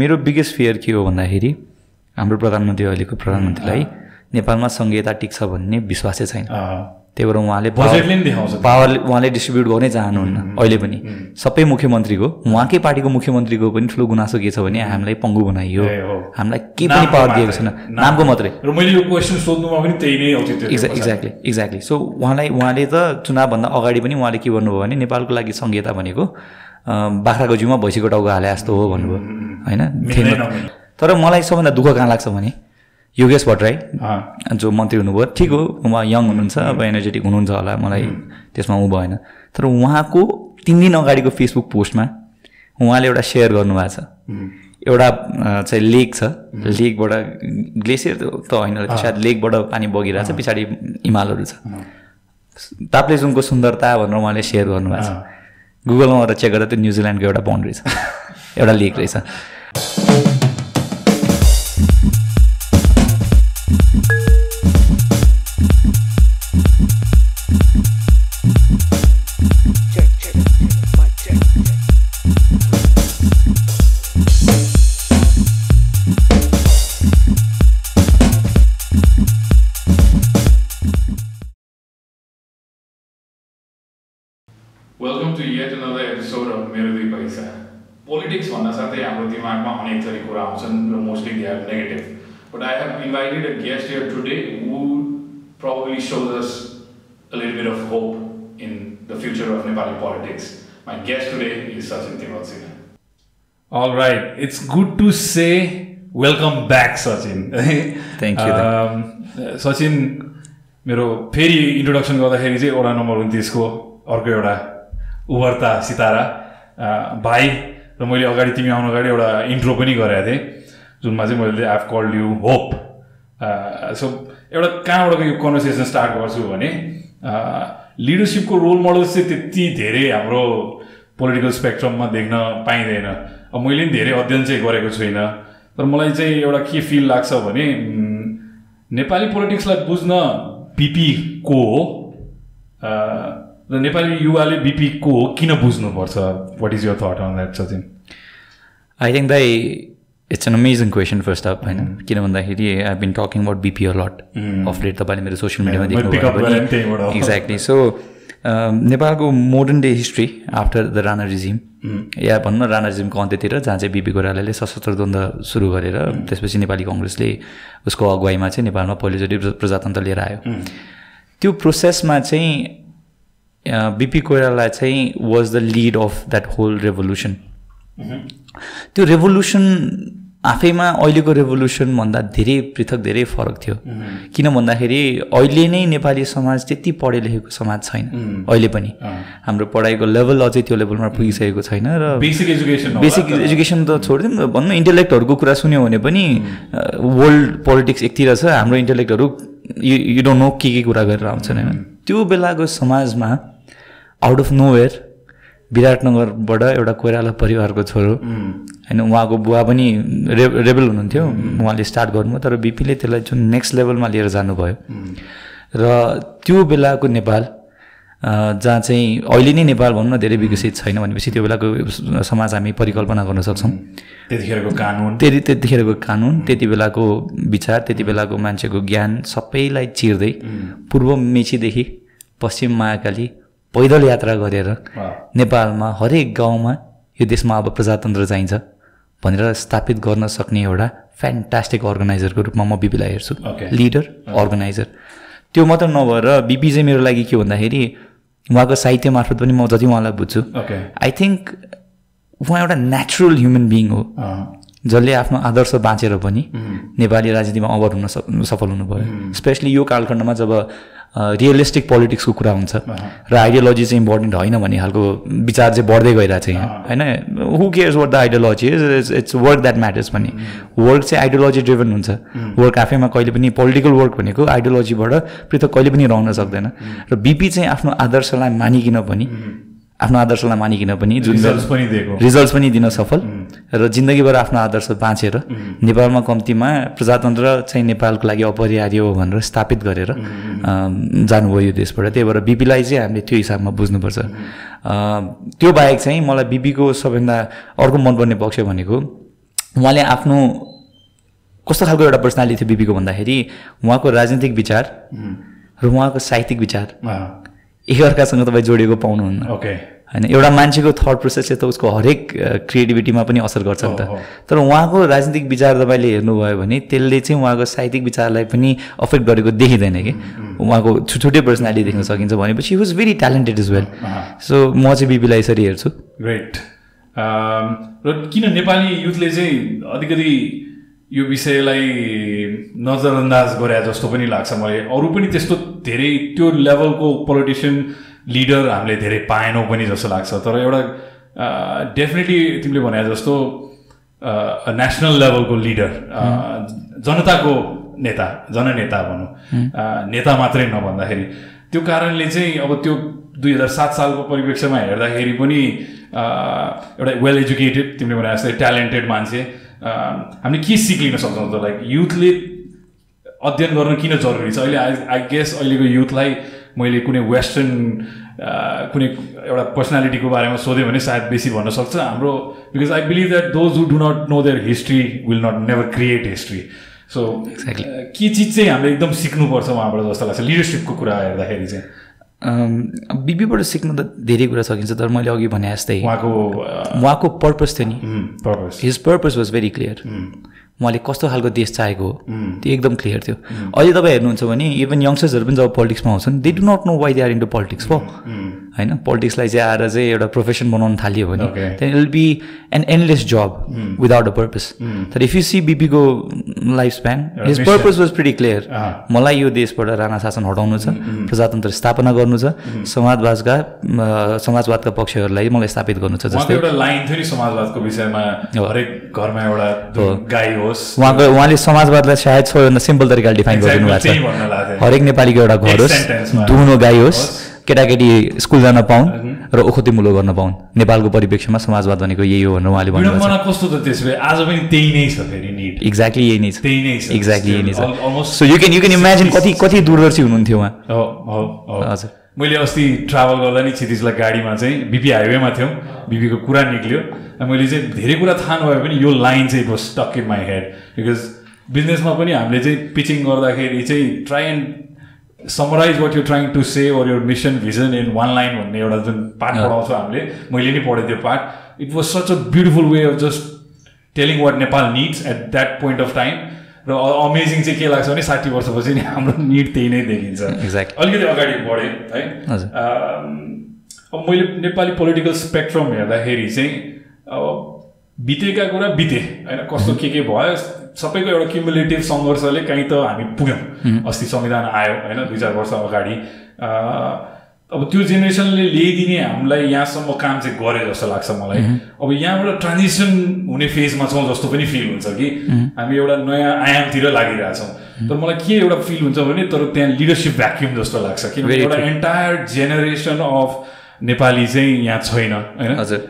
मेरो biggest fear के हो भन्दाखेरि हाम्रो प्रधानमन्त्री अहिलेको प्रधानमन्त्रीलाई नेपालमा संहिता टिक्छ भन्ने विश्वासै छैन। त्यही भएर उहाँले पावर उहाँले डिस्ट्रिब्युट गर्नै चाहनुहुन्न अहिले पनि। सबै मुख्यमन्त्रीको उहाँकै पार्टीको मुख्यमन्त्रीको पनि ठुलो गुनासो के छ भने हामीलाई पङ्गु बनाइयो। हामीलाई केही पनि पावर दिएको छैन। नामको मात्रै। र मैले यो क्वेसन सोध्नुमा पनि त्यही नै एक्ज्या एक्ज्याक्टली एक्ज्याक्टली सो उहाँलाई उहाँले त चुनावभन्दा अगाडि पनि उहाँले के भन्नुभयो भने नेपालको लागि संहिता भनेको बाख्राको जिउमा भैँसीको टाउको हाले जस्तो हो भन्नुभयो। होइन। तर मलाई सबभन्दा दुःख कहाँ लाग्छ भने योगेश भट्टराई जो मन्त्री हुनुभयो ठिक हो उहाँ यङ हुनुहुन्छ अब एनर्जेटिक हुनुहुन्छ होला मलाई त्यसमा ऊ भएन। तर उहाँको तिन दिन अगाडिको फेसबुक पोस्टमा उहाँले एउटा सेयर गर्नुभएको छ। एउटा चाहिँ लेक छ। लेकबाट ग्लेसियर त होइन सायद लेकबाट पानी बगिरहेको छ पछाडि हिमालहरू छ। ताप्लेजुङको सुन्दरता भनेर उहाँले सेयर गर्नुभएको छ। गुगलमा गएर चेक गर्दा त्यो न्युजिल्यान्डको एउटा बााउन्ड्री छ एउटा लेक रहेछ। येट अनदर एपिसोड अफ मेरो दुई पैसा। पोलिटिक्स भन्न साथै हाम्रो दिमागमा अनेक थरी कुरा आउँछन् र mostly they are negative but I have invited a guest here today who probably so this a little bit of hope in the future of Nepali politics my guest today is Sachin Timalsina all right it's good to say welcome back Sachin Sachin मेरो फेरि introduction गर्दाखेरि चाहिँ एउटा number उन्तिसको अर्को एउटा उभर्ता सितारा भाइ र मैले अगाडि तिमी आउनु अगाडि एउटा इन्ट्रो पनि गरेको थिएँ जुनमा चाहिँ मैले I called you hope so एउटा कहाँबाट यो कन्भर्सेसन स्टार्ट गर्छु भने लिडरसिपको रोल मोडल्स चाहिँ त्यति धेरै हाम्रो पोलिटिकल स्पेक्ट्रममा देख्न पाइँदैन। अब मैले पनि धेरै अध्ययन चाहिँ गरेको छुइनँ तर मलाई चाहिँ एउटा के फिल लाग्छ भने नेपाली पोलिटिक्सलाई बुझ्न बिपी को हो र नेपाली युवाले बिपी को हो किन बुझ्नुपर्छ? What is your thought on that Sachin? I think दाइ it's an amazing question first of होइन? किन भन्दाखेरि I been talking about BP lot of late तपाईँले मेरो सोसियल मिडियामा एक्ज्याक्टली सो नेपालको modern day history after the Rana regime या भनौँ न राणा रिजिमको अन्त्यतिर जहाँ चाहिँ बिपी कोइरालाले सशस्त्र द्वन्द्व सुरु गरेर त्यसपछि नेपाली कङ्ग्रेसले उसको अगुवाईमा चाहिँ नेपालमा पहिलोचोटि प्र- प्रजातन्त्र लिएर आयो। त्यो प्रोसेसमा चाहिँ बिपी कोइराला चाहिँ was the lead of that whole revolution त्यो रेभोल्युसन आफैमा अहिलेको रेभोल्युसनभन्दा धेरै पृथक धेरै फरक थियो। किन भन्दाखेरि अहिले नै नेपाली समाज त्यति पढे लेखेको समाज छैन। अहिले पनि। हाम्रो पढाइको लेभल अझै त्यो लेभलमा पुगिसकेको छैन र बेसिक एजुकेसन बेसिक एजुकेसन त छोडिदिउँ। भनौँ इन्टेलेक्टहरूको कुरा सुन्यो भने पनि वर्ल्ड पोलिटिक्स एकतिर छ हाम्रो इन्टेलेक्टहरू यु यु डोन्ट नो के के कुरा गरेर आउँछन् होइन? त्यो बेलाको समाजमा आउट अफ नोवेयर विराटनगरबाट एउटा कोइराला परिवारको छोरो होइन उहाँको बुवा पनि रे रेबल हुनुहुन्थ्यो। उहाँले स्टार्ट गर्नुभयो तर बिपीले त्यसलाई जुन नेक्स्ट लेभलमा लिएर जानुभयो। र त्यो बेलाको नेपाल जहाँ चाहिँ अहिले नै नेपाल भनौँ न धेरै विकसित छैन भनेपछि त्यो बेलाको समाज हामी परिकल्पना गर्न सक्छौँ। त्यतिखेरको कानुन। त्यति त्यतिखेरको कानुन त्यति बेलाको विचार त्यति बेलाको मान्छेको ज्ञान सबैलाई चिर्दै पूर्व मेचीदेखि पश्चिम महाकाली पैदल यात्रा गरेर नेपालमा हरेक गाउँमा यो देशमा अब प्रजातन्त्र चाहिन्छ भनेर स्थापित गर्न सक्ने एउटा फ्यान्टास्टिक अर्गनाइजरको रूपमा म बिपीलाई हेर्छु. लिडर अर्गनाइजर त्यो मात्र नभएर बिपी चाहिँ मेरो लागि के भन्दाखेरि उहाँको साहित्य मार्फत पनि म जति उहाँलाई बुझ्छु। आई थिङ्क उहाँ एउटा नेचुरल ह्युमन बिङ हो। जसले आफ्नो आदर्श बाँचेर पनि नेपाली राजनीतिमा अवर हुन सफ- सफल हुनुभयो। स्पेसली यो कालखण्डमा जब रियलिस्टिक पोलिटिक्सको कुरा हुन्छ। र आइडियोलोजी चाहिँ इम्पोर्टेन्ट होइन भन्ने खालको विचार चाहिँ बढ्दै गइरहेको छ यहाँ। होइन? Who cares what the ideology is it's work that matters भन्ने। वर्क चाहिँ आइडियोलोजी ड्रिभन हुन्छ। वर्क आफैमा कहिले पनि पोलिटिकल वर्क भनेको आइडियोलोजीबाट पृथक कहिले पनि रहन सक्दैन। र बिपी चाहिँ आफ्नो आदर्शलाई मानिकन पनि आफ्नो आदर्शलाई मानिकन पनि जुन रिजल्ट्स पनि दिएको। रिजल्ट्स पनि दिन सफल। र जिन्दगीभर आफ्नो आदर्श बाँचेर नेपालमा कम्तीमा प्रजातन्त्र चाहिँ नेपालको लागि अपरिहार्य हो भनेर स्थापित गरेर जानुभयो यो देशबाट। त्यही भएर बिपीलाई चाहिँ हामीले त्यो हिसाबमा बुझ्नुपर्छ। त्यो बाहेक चाहिँ मलाई बिपीको सबैभन्दा अर्को मनपर्ने पक्ष भनेको उहाँले आफ्नो कस्तो खालको एउटा पर्सनालिटी थियो बिपीको भन्दाखेरि उहाँको राजनीतिक विचार र उहाँको साहित्यिक विचार। एकअर्कासँग तपाईँ जोडिएको पाउनुहुन्न। ओके होइन एउटा मान्छेको थट प्रोसेसले त उसको हरेक क्रिएटिभिटीमा पनि असर गर्छ नि त। तर उहाँको राजनीतिक विचार तपाईँले हेर्नुभयो भने त्यसले चाहिँ उहाँको साहित्यिक विचारलाई पनि अफेक्ट गरेको देखिँदैन कि। उहाँको छुट्टै पर्सनालिटी देख्न सकिन्छ भनेपछि was very talented is well so म चाहिँ बिपीलाई यसरी हेर्छु। ग्रेट र किन नेपाली युथले चाहिँ अलिकति यो विषयलाई नजरअन्दाज गरे जस्तो पनि लाग्छ मलाई अरू पनि त्यस्तो धेरै त्यो लेभलको पोलिटिसियन लिडर हामीले धेरै पाएनौँ पनि जस्तो लाग्छ। तर एउटा डेफिनेटली तिमीले भने जस्तो नेसनल लेभलको लिडर जनताको नेता जननेता भनौँ। नेता मात्रै नभन्दाखेरि। त्यो कारणले चाहिँ अब त्यो दुई हजार सात सालको परिप्रेक्ष्यमा हेर्दाखेरि पनि एउटा वेल एजुकेटेड तिमीले भने जस्तै ट्यालेन्टेड मान्छे। हामीले के सिक लिन सक्छौँ त? लाइक युथले अध्ययन गर्न किन जरुरी छ? अहिले आई आई गेस अहिलेको युथलाई मैले कुनै वेस्टर्न कुनै एउटा पर्सनालिटीको बारेमा सोधेँ भने सायद बेसी भन्न सक्छ हाम्रो because I believe that those who do not know their history will not never create history so. के चिज चाहिँ हामीले एकदम सिक्नुपर्छ उहाँबाट जस्तो लाग्छ? लिडरसिपको कुरा हेर्दाखेरि चाहिँ। बिपीबाट सिक्नु त धेरै कुरा सकिन्छ तर मैले अघि भने जस्तै उहाँको उहाँको पर्पस थियो नि। His purpose was very clear उहाँले कस्तो खालको देश चाहेको हो त्यो एकदम क्लियर थियो। अहिले तपाईँ हेर्नुहुन्छ भने इभन यङ्स्टर्सहरू पनि जब पोलिटिक्समा आउँछन् they do not know why they are into politics हो होइन पोलिटिक्सलाई चाहिँ आएर चाहिँ एउटा प्रोफेसन बनाउन थालियो भने. Then will be an endless job without a purpose तर if you see बिपीको life span his. Purpose was pretty clear. मलाई यो देशबाट राणा शासन हटाउनु छ प्रजातन्त्र स्थापना गर्नु छ समाजवादका अ, समाजवादका पक्षहरूलाई मलाई स्थापित गर्नु छ जस्तै एउटा लाइन थियो नि समाजवादको विषयमा। हरेक घरमा एउटा गाई होस् उहाँको उहाँले समाजवादलाई सायद सबैभन्दा सिम्पल तरिकाले डिफाइन गरिदिनु भएको छ। हरेक नेपालीको एउटा घर होस्। दुहुनो गाई होस्। केटाकेटी स्कुल जान पाउन् र ओखती मुलो गर्न पाउन् नेपालको परिप्रेक्ष्यमा समाजवाद भनेको यही हो भनेर उहाँले विडम्बना कस्तो त त्यसो आज पनि त्यही नै छ फेरि एक्ज्याक्टली यही नै छ। त्यही नै छ। एक्ज्याक्टली यही नै छ। So you can you can imagine कति कति दूरदर्शी हुनुहुन्थ्यो उहाँ। हो हो हो। हजुर। मैले अस्ति ट्राभल गर्दा नि क्षितिजलाई गाडीमा चाहिँ बिपी हाइवेमा थियौँ। बिपीको कुरा निक्ल्यो। मैले चाहिँ धेरै कुरा थाहा नभए पनि यो लाइन चाहिँ was stuck in my head because बिजनेसमा पनि हामीले चाहिँ पिचिङ गर्दाखेरि चाहिँ try and summarise what you trying to say or your mission vision in one line भन्ने एउटा जुन पाठ पढाउँछौँ हामीले मैले नि पढेँ त्यो पाठ it was such a beautiful way of just telling what Nepal needs at that point of time र अमेजिङ चाहिँ के लाग्छ भने साठी वर्षपछि नि हाम्रो निड त्यही नै देखिन्छ। Exactly. अलिकति अगाडि बढेँ है। अब मैले नेपाली पोलिटिकल स्पेक्ट्रम हेर्दाखेरि चाहिँ अब बितेका कुरा बिते होइन कस्तो के के भयो सबैको एउटा क्युमुलेटिभ सङ्घर्षले कहीँ त हामी पुग्यौँ। अस्ति संविधान आयो होइन दुई चार वर्ष अगाडि। अब त्यो जेनेरेसनले ल्याइदिने हामीलाई यहाँसम्म काम चाहिँ गरे जस्तो लाग्छ मलाई। अब यहाँबाट ट्रान्जिसन हुने फेजमा छौँ जस्तो पनि फिल हुन्छ कि हामी एउटा नयाँ आयामतिर लागिरहेछौँ तर मलाई के एउटा फिल हुन्छ भने तर त्यहाँ लिडरसिप भ्याक्युम जस्तो लाग्छ। किनभने एउटा. एन्टायर जेनेरेसन अफ नेपाली चाहिँ यहाँ छैन होइन? हजुर।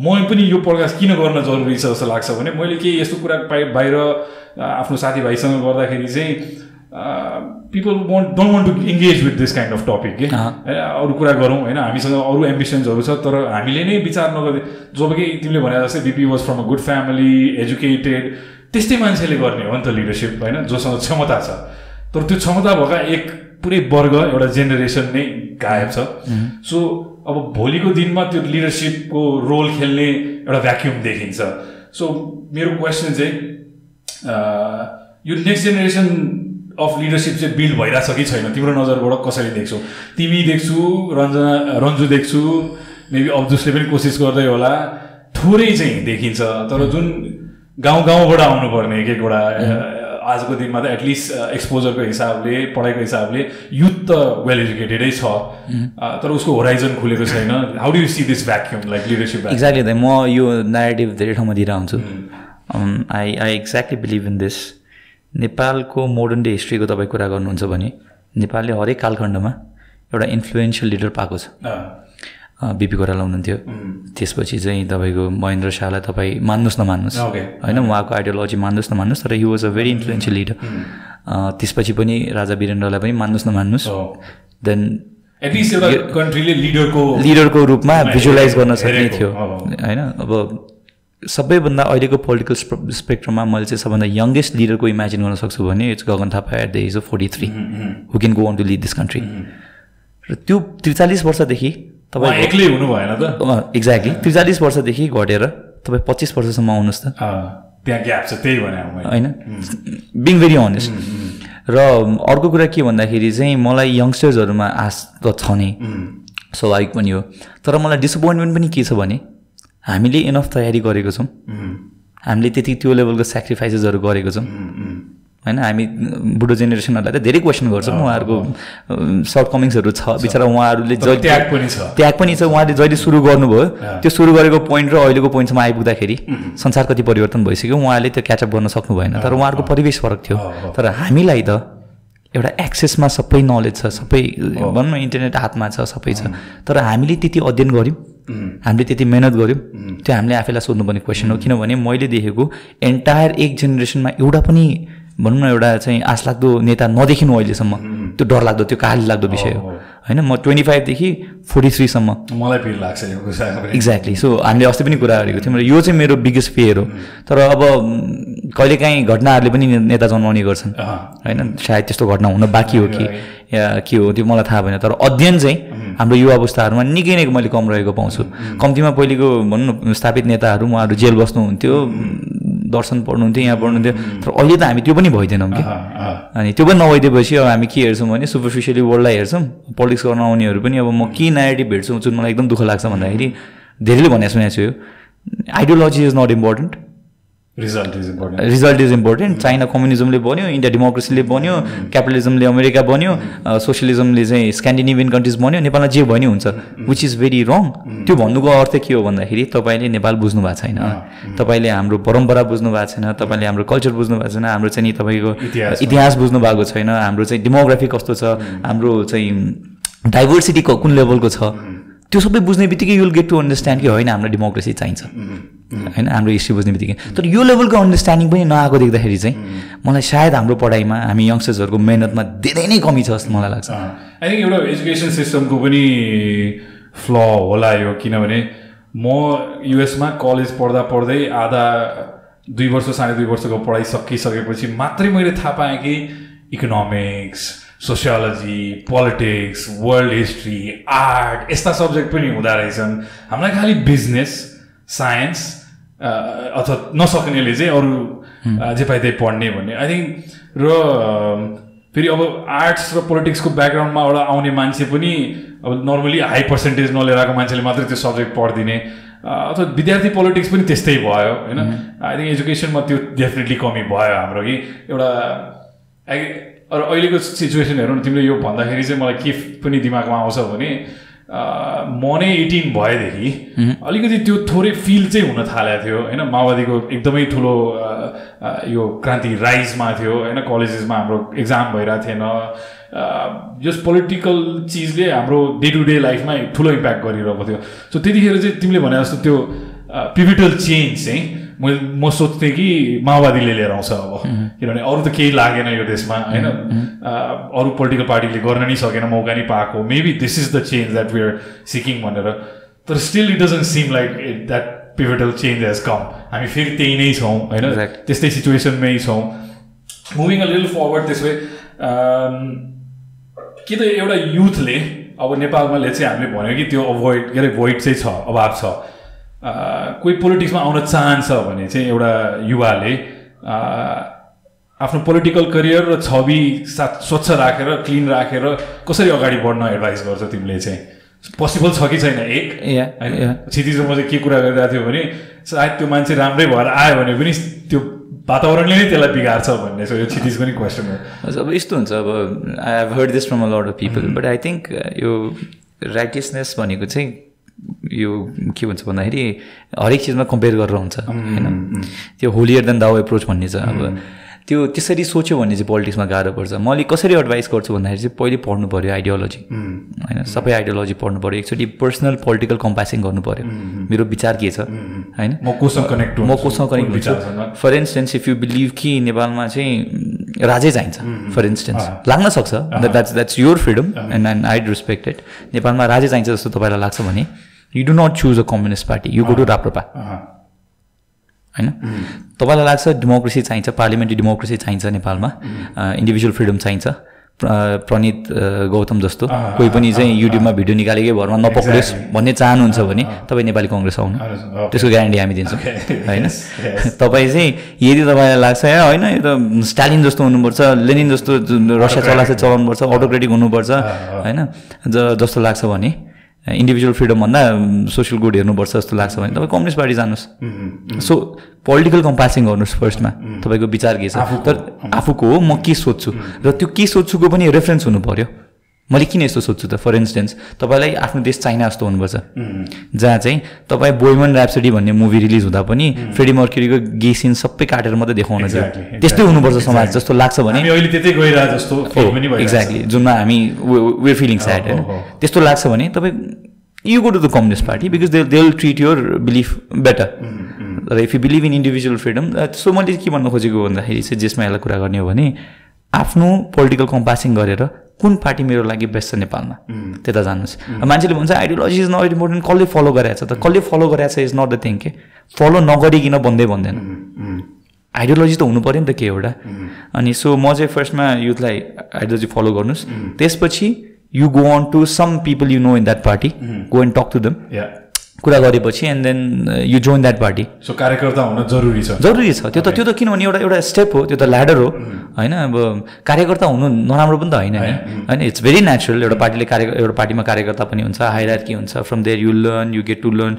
म पनि यो प्रकाश किन गर्न जरुरी छ जस्तो लाग्छ भने मैले केही यस्तो कुरा पाइ बाहिर आफ्नो साथीभाइसँग गर्दाखेरि चाहिँ people won't don't want to engage with this kind of topic के? अरू कुरा गरौँ होइन? हामीसँग अरू एम्बिसन्सहरू छ तर हामीले नै विचार नगर्दै जब कि तिमीले भने जस्तै BP was from a good family educated त्यस्तै मान्छेले गर्ने हो नि त लिडरसिप होइन? जोसँग क्षमता छ। तर त्यो क्षमता भएका एक पुरै वर्ग एउटा जेनेरेसन नै गायब छ। सो अब भोलिको दिनमा त्यो लिडरसिपको रोल खेल्ने एउटा भ्याक्युम देखिन्छ। सो मेरो क्वेसन चाहिँ यो नेक्स्ट जेनेरेसन अफ लिडरसिप चाहिँ बिल्ड भइरहेछ कि छैन? तिम्रो नजरबाट कसरी देख्छौ? तिमी देख्छु रञ्जना रन्जु देख्छु मेबी अब्दुसले पनि कोसिस गर्दै होला। थोरै चाहिँ देखिन्छ तर जुन गाउँ गाउँबाट आउनुपर्ने एक एकवटा आजको दिनमा त एटलिस्ट एक्सपोजरको हिसाबले पढाइको हिसाबले युथ त वेल एजुकेटेडै छ। तर उसको होराइजन खुलेको छैन। How do you see this vacuum like leadership exactly म यो नेरेटिभ धेरै ठाउँमा दिएर आउँछु I I exactly believe in this नेपालको मोडर्न डे हिस्ट्रीको तपाईँ कुरा गर्नुहुन्छ भने नेपालले हरेक कालखण्डमा एउटा इन्फ्लुएन्सियल लिडर पाएको छ। बिपी कोइराला हुनुहुन्थ्यो। त्यसपछि चाहिँ तपाईँको महेन्द्र शाहलाई तपाईँ मान्नुहोस् नमान्नुहोस्. होइन उहाँको आइडियोलोजी मान्नुहोस् नमान्नुहोस् तर he was a very influential leader त्यसपछि पनि राजा वीरेन्द्रलाई पनि मान्नुहोस् नमान्नुहोस्। देन एटलिस्ट एउटा कन्ट्रीले लिडरको लिडरको रूपमा भिजुलाइज गर्न सक्ने थियो। होइन अब सबैभन्दा अहिलेको पोलिटिकल स्पेक्ट्रममा मैले चाहिँ सबभन्दा यङ्गेस्ट लिडरको इमेजिन गर्न सक्छु भने it's Gagan Thapa at the age of forty three who can go on to lead this country र त्यो त्रिचालिस वर्षदेखि तपाईँ एक्लै हुनु भएन त। एक्ज्याक्टली त्रिचालिस वर्षदेखि घटेर तपाईँ पच्चिस वर्षसम्म आउनुहोस् त। त्यहाँ ग्याप छ त्यही भने होइन? बिङ भेरी अनेस्ट र अर्को कुरा के भन्दाखेरि चाहिँ मलाई यङ्स्टर्सहरूमा आश त छ नै। स्वाभाविक पनि हो। तर मलाई डिसपोइन्टमेन्ट पनि के छ भने हामीले इनफ तयारी गरेको छौँ। हामीले त्यति त्यो लेभलको सेक्रिफाइसेसहरू गरेको छौँ। होइन हामी बुढो जेनेरेसनहरूलाई त धेरै क्वेसन गर्छौँ। उहाँहरूको सर्ट कमिङ्सहरू छ। बिचरा उहाँहरूले तर त्याग पनि छ। त्याग पनि छ। उहाँले जहिले सुरु गर्नुभयो त्यो सुरु गरेको पोइन्ट र अहिलेको पोइन्टसम्म आइपुग्दाखेरि संसार कति परिवर्तन भइसक्यो। उहाँले त्यो क्याचअप गर्न सक्नु भएन। तर उहाँहरूको परिवेश फरक थियो। तर हामीलाई त एउटा एक्सेसमा सबै नलेज छ सबै भनौँ न इन्टरनेट हातमा छ सबै छ। तर हामीले त्यति अध्ययन गऱ्यौँ। हामीले त्यति मेहनत गऱ्यौँ। त्यो हामीले आफैलाई सोध्नुपर्ने क्वेसन हो। किनभने मैले देखेको एन्टायर एक जेनेरेसनमा एउटा पनि भनौँ न एउटा चाहिँ आशलाग्दो नेता नदेखिनु अहिलेसम्म। त्यो डरलाग्दो त्यो काली लाग्दो विषय हो। होइन म ट्वेन्टी फाइभदेखि फोर्टी थ्रीसम्म। मलाई पिर लाग्छ यो एक्ज्याक्टली सो हामीले अस्ति पनि कुरा गरेको थियौँ र यो चाहिँ मेरो बिगेस्ट फेयर हो। तर अब कहिलेकाहीँ घटनाहरूले पनि नेता जन्माउने गर्छन्। होइन सायद त्यस्तो घटना हुन बाँकी हो कि या के हो त्यो मलाई थाहा भएन। तर अध्ययन चाहिँ हाम्रो युवा अवस्थाहरूमा निकै नै मैले कम रहेको पाउँछु। कम्तीमा पहिलेको भनौँ न स्थापित नेताहरू उहाँहरू जेल बस्नुहुन्थ्यो। दर्शन पढ्नुहुन्थ्यो यहाँ पढ्नुहुन्थ्यो। तर अहिले त हामी त्यो पनि भइदिएनौँ कि। अनि त्यो पनि नभइदिएपछि अब हामी के हेर्छौँ भने सुपरफिसियली वर्ल्डलाई हेर्छौँ। पोलिटिक्स गर्न आउनेहरू पनि अब म के नेगेटिभ भेट्छु जुन मलाई एकदम दुःख लाग्छ भन्दाखेरि धेरैले भने सुनेको छु। यो ideology is not important result is important result is important China कम्युनिजमले बन्यो इन्डिया डेमोक्रेसीले बन्यो क्यापिटलिजमले अमेरिका बन्यो सोसियलिजमले चाहिँ स्क्यान्डिनेभियन कन्ट्रिज बन्यो नेपालमा जे भन्यो हुन्छ विच इज भेरी रङ त्यो भन्नुको अर्थ के हो भन्दाखेरि तपाईँले नेपाल बुझ्नु भएको छैन तपाईँले हाम्रो परम्परा बुझ्नु भएको छैन तपाईँले हाम्रो कल्चर बुझ्नु भएको छैन हाम्रो चाहिँ नि तपाईँको इतिहास। इतिहास बुझ्नु भएको छैन हाम्रो चाहिँ डेमोग्राफी कस्तो छ हाम्रो चाहिँ डाइभर्सिटी कुन लेभलको छ त्यो सबै बुझ्ने बित्तिकै युल गेट टु अन्डरस्ट्यान्ड कि होइन हाम्रो डेमोक्रेसी चाहिन्छ। होइन हाम्रो हिस्ट्री बुझ्ने बित्तिकै। तर यो लेभलको अन्डरस्ट्यान्डिङ पनि नआएको देख्दाखेरि चाहिँ मलाई सायद हाम्रो पढाइमा हामी यङ्स्टर्सहरूको मेहनतमा धेरै नै कमी छ जस्तो मलाई लाग्छ। आई थिङ्क एउटा एजुकेसन सिस्टमको पनि फ्ल होला यो किनभने म युएसमा कलेज पढ्दा पढ्दै आधा दुई वर्ष साढे दुई वर्षको पढाइ सकिसकेपछि मात्रै मैले थाहा पाएँ कि economics sociology politics world history art यस्ता सब्जेक्ट पनि हुँदो रहेछन्। हामीलाई खालि बिजनेस साइन्स अथवा नसक्नेले चाहिँ अरू जे पाए त्यही पढ्ने भन्ने। आई थिङ्क र फेरि अब आर्ट्स र पोलिटिक्सको ब्याकग्राउन्डमा एउटा आउने मान्छे पनि अब नर्मली हाई पर्सेन्टेज नलिएर आएको मान्छेले मात्रै त्यो सब्जेक्ट पढिदिने। अथवा विद्यार्थी पोलिटिक्स पनि त्यस्तै भयो होइन? आई थिङ्क एजुकेसनमा त्यो डेफिनेटली कमी भयो हाम्रो कि। एउटा अरू अहिलेको सिचुएसन हेरौँ न तिमीले यो भन्दाखेरि चाहिँ मलाई के पनि दिमागमा आउँछ भने म नै एटिन भएदेखि अलिकति त्यो थोरै फिल चाहिँ हुन थालेको थियो होइन? माओवादीको एकदमै ठुलो यो क्रान्ति राइजमा थियो होइन? कलेजेसमा हाम्रो एक्जाम भइरहेको थिएन। जस पोलिटिकल चिजले हाम्रो डे टु डे लाइफमा ठुलो इम्प्याक्ट गरिरहेको थियो। सो त्यतिखेर चाहिँ तिमीले भने जस्तो त्यो पिभिटल चेन्ज चाहिँ मैले म सोच्थेँ कि माओवादीले लिएर आउँछ अब। किनभने अरू त केही लागेन यो देशमा होइन? अरू पोलिटिकल पार्टीले गर्न नै सकेन मौका नै पाएको। Maybe this is the change that we are seeking भनेर। तर still it doesn't seem like that pivotal change has come हामी फेरि त्यही नै छौँ होइन. त्यस्तै सिचुएसनमै छौँ। मुभिङ अ लिटल फरवर्ड त्यसो भए कि त एउटा युथले अब नेपालमाले चाहिँ हामीले भन्यो कि त्यो अभोइड के अरे भोइड चाहिँ छ अभाव छ। कोही पोलिटिक्समा आउन चाहन्छ भने चाहिँ एउटा युवाले आफ्नो पोलिटिकल करियर र छवि साथ स्वच्छ राखेर क्लिन राखेर कसरी अगाडि बढ्न एडभाइस गर्छ तिमीले चाहिँ? पोसिबल छ कि छैन? एक. क्षितिजमा चाहिँ के कुरा गरिरहेको थियो भने सायद त्यो मान्छे राम्रै भएर आयो भने पनि त्यो वातावरणले नै त्यसलाई बिगार्छ भन्ने छ। यो क्षितिजको नि क्वेसन हो। अब यस्तो हुन्छ। अब I have heard this from a lot of people but I think यो राइटियसनेस भनेको चाहिँ यो के भन्छ भन्दाखेरि हरेक चिजमा कम्पेयर गरेर हुन्छ होइन? त्यो होलियर देन दाउ एप्रोच भन्ने छ। अब त्यो त्यसरी सोच्यो भने चाहिँ पोलिटिक्समा गाह्रो पर्छ। मैले कसरी एडभाइस गर्छु भन्दाखेरि चाहिँ पहिले पढ्नु पऱ्यो आइडियोलोजी होइन सबै आइडियोलोजी पढ्नु पऱ्यो एकचोटि पर्सनल पोलिटिकल कम्पासिङ गर्नु पऱ्यो मेरो विचार के छ? होइन? म कोसँग कनेक्ट म कोसँग कनेक्ट हुन्छु। For instance if you believe कि नेपालमा चाहिँ राजै चाहिन्छ फर इन्स्टेन्स लाग्न सक्छ। That's that's your freedom and and I respect it नेपालमा राजै चाहिन्छ जस्तो तपाईँलाई लाग्छ भने you do not choose a communist party you go to Raprapa होइन? तपाईँलाई लाग्छ डेमोक्रेसी चाहिन्छ पार्लिमेन्ट्री डेमोक्रेसी चाहिन्छ नेपालमा? इन्डिभिजुअल फ्रिडम चाहिन्छ प्र- प्रणित गौतम जस्तो। कोही पनि चाहिँ युट्युबमा भिडियो निकालेकै भरमा नपक्रियोस् भन्ने चाहनुहुन्छ भने तपाईँ नेपाली कङ्ग्रेस आउनु। त्यसको ग्यारेन्टी हामी दिन्छौँ। होइन. तपाईँ चाहिँ यदि तपाईँलाई लाग्छ होइन यो त स्टालिन जस्तो हुनुपर्छ लेनिन जस्तो जुन रसिया चलाएको छ चलाउनुपर्छ अटोक्रेटिक हुनुपर्छ होइन? ज जस्तो लाग्छ भने इन्डिभिजुअल फ्रिडम भन्दा सोसियल गुड हेर्नुपर्छ जस्तो लाग्छ भने। तपाईँ कम्युनिस्ट पार्टी जानुहोस्। सो पोलिटिकल कम्पासिङ गर्नुहोस् फर्स्टमा तपाईँको विचार के छ? तर आफूको हो म के सोध्छु? र त्यो के सोध्छुको पनि रेफरेन्स हुनु पऱ्यो मैले किन यस्तो सोध्छु त फर इन्स्टेन्स तपाईँलाई आफ्नो देश चाइना जस्तो हुनुपर्छ। जहाँ चाहिँ तपाईँ बोइमन ऱ्याप्सडी भन्ने मुभी रिलिज हुँदा पनि फ्रेडी मर्क्युरीको गे सिन सबै काटेर मात्रै देखाउन चाहिँ त्यस्तै हुनुपर्छ समाज. जस्तो लाग्छ भने। एक्ज्याक्टली जुनमा हामी वेयर फिलिङ स्याड होइन। त्यस्तो लाग्छ भने तपाईँ you go to the communist party because they they will treat your belief better र if you believe in individual freedom so मैले के भन्न खोजेको भन्दाखेरि चाहिँ जेसमा यसलाई कुरा गर्ने हो भने आफ्नो पोलिटिकल कम्पासिङ गरेर कुन पार्टी मेरो लागि बेस्ट छ नेपालमा? त्यता जानुहोस्। मान्छेले भन्छ आइडियोलोजी इज नट इम्पोर्टेन्ट कसले फलो गरेको छ त? कसले फलो गरेको छ इज नट द थिङ के? फलो नगरिकन बन्दै भन्दैन। आइडियोलोजी त हुनु पऱ्यो नि त के एउटा। अनि सो म चाहिँ फर्स्टमा युथलाई आइडियोलोजी फलो गर्नुहोस्। त्यसपछि you go on to some people you know in that party go and talk to them. कुरा गरेपछि and then you join that party so कार्यकर्ता हुन जरुरी छ। जरुरी छ। त्यो त त्यो त किनभने एउटा एउटा स्टेप हो त्यो त ल्याडर हो। होइन अब कार्यकर्ता हुनु नराम्रो पनि त होइन नि। होइन इट्स भेरी नेचुरल एउटा पार्टीले कार्य एउटा पार्टीमा कार्यकर्ता पनि हुन्छ हाइरार्की हुन्छ। From there you learn you get to learn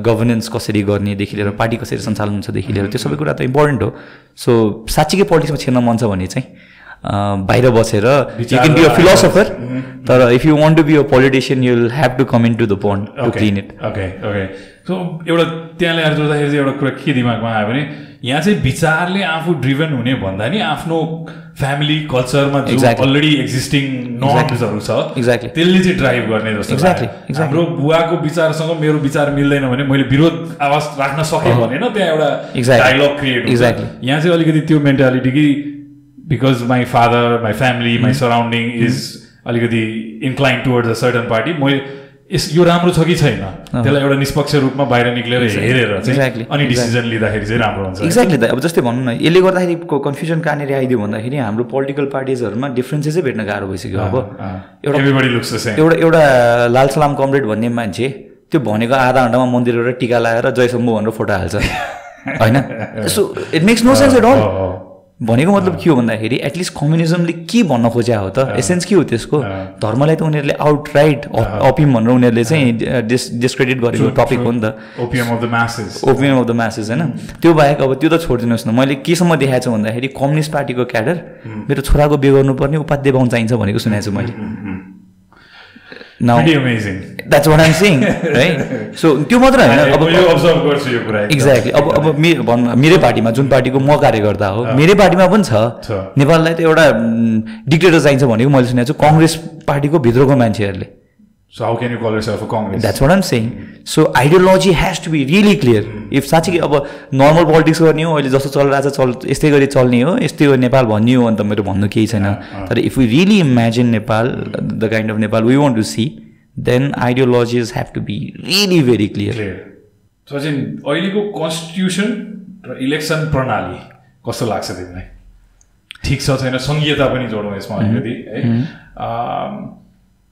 governance कसरी गर्नेदेखि लिएर पार्टी कसरी सञ्चालन हुन्छदेखि लिएर त्यो सबै कुरा त इम्पोर्टेन्ट हो। सो साँच्चीकै पोलिटिक्समा छिर्न मन छ भने चाहिँ बाहिर बसेर you can be a philosopher तर if you want to be a politician you will have to come in to the pond to clean it okay okay so एउटा त्यहाँ ल्याएर जोड्दाखेरि चाहिँ एउटा कुरा के दिमागमा आयो भने यहाँ चाहिँ विचारले आफू ड्रिभन हुने भन्दा नि आफ्नो फ्यामिली कल्चरमा. अलरेडी एक्जिस्टिङ नर्म्सहरू छ Exactly. त्यसले चाहिँ ड्राइभ गर्ने जस्तो exactly. हाम्रो बुवाको विचारसँग मेरो विचार मिल्दैन भने मैले विरोध आवाज राख्न सकेँ भने न त्यहाँ एउटा. Dialogue create Exactly. यहाँ चाहिँ अलिकति त्यो मेन्टालिटी कि because my father my family my surrounding is अलिकति incline towards a certain party मैले यस यो राम्रो छ कि छैन? त्यसलाई एउटा निष्पक्ष रूपमा बाहिर निक्लेर हेरेर Exactly. अनि डिसिजन लिँदाखेरि चाहिँ राम्रो हुन्छ। एक्ज्याक्टली त। अब जस्तै भनौँ न यसले गर्दाखेरि कन्फ्युजन कहाँनिर आइदियो भन्दाखेरि हाम्रो पोलिटिकल पार्टिजहरूमा डिफ्रेन्सेसै भेट्न गाह्रो भइसक्यो अब। एउटा एउटा एउटा लाल सलाम कमरेड भन्ने मान्छे त्यो भनेको आधा घन्टामा मन्दिर गएर टिका लगाएर जय शम्भु भनेर फोटो हाल्छ। होइन? So it makes no sense at all भनेको मतलब के हो भन्दाखेरि एटलिस्ट कम्युनिजमले के भन्न खोज्या हो त? एसेन्स के हो त्यसको? धर्मलाई त उनीहरूले आउटराइट अपिम भनेर उनीहरूले चाहिँ डिस डिस्क्रेडिट गरेको टपिक हो नि त। Opium of the masses opinion of the message होइन? त्यो बाहेक अब त्यो त छोडिदिनुहोस् न। मैले केसम्म देखाएको छु भन्दाखेरि कम्युनिस्ट पार्टीको क्याडर मेरो छोराको बिहे गर्नुपर्ने उपाध्याय बाहुन चाहिन्छ भनेको सुनेको छु मैले। Now Pretty amazing. That's what I'm saying so so त्यो मात्र होइन अब। एक्ज्याक्टली अब अब मे भन्न मेरै पार्टीमा जुन पार्टीको म कार्यकर्ता हो मेरै पार्टीमा पनि छ। नेपाललाई त एउटा डिक्टेटर चाहिन्छ भनेको मैले सुनेको छु। कङ्ग्रेस पार्टीको भित्रको मान्छेहरूले। So how can you call yourself a Congress? That's what I'm saying so ideology has to be really clear if साँच्चै अब नर्मल पोलिटिक्स गर्ने हो अहिले जस्तो चलिरहेको छ चल यस्तै गरी चल्ने हो यस्तै हो नेपाल भन्ने हो अन्त मेरो भन्नु केही छैन। तर if you really imagine Nepal the kind of Nepal we want to see then ideologies have to be really very clear Clear. Sachin अहिलेको कन्स्टिट्युसन र इलेक्सन प्रणाली कस्तो लाग्छ तिमीलाई? ठिक छ छैन? सङ्घीयता पनि जोडौँ यसमा अलिकति है।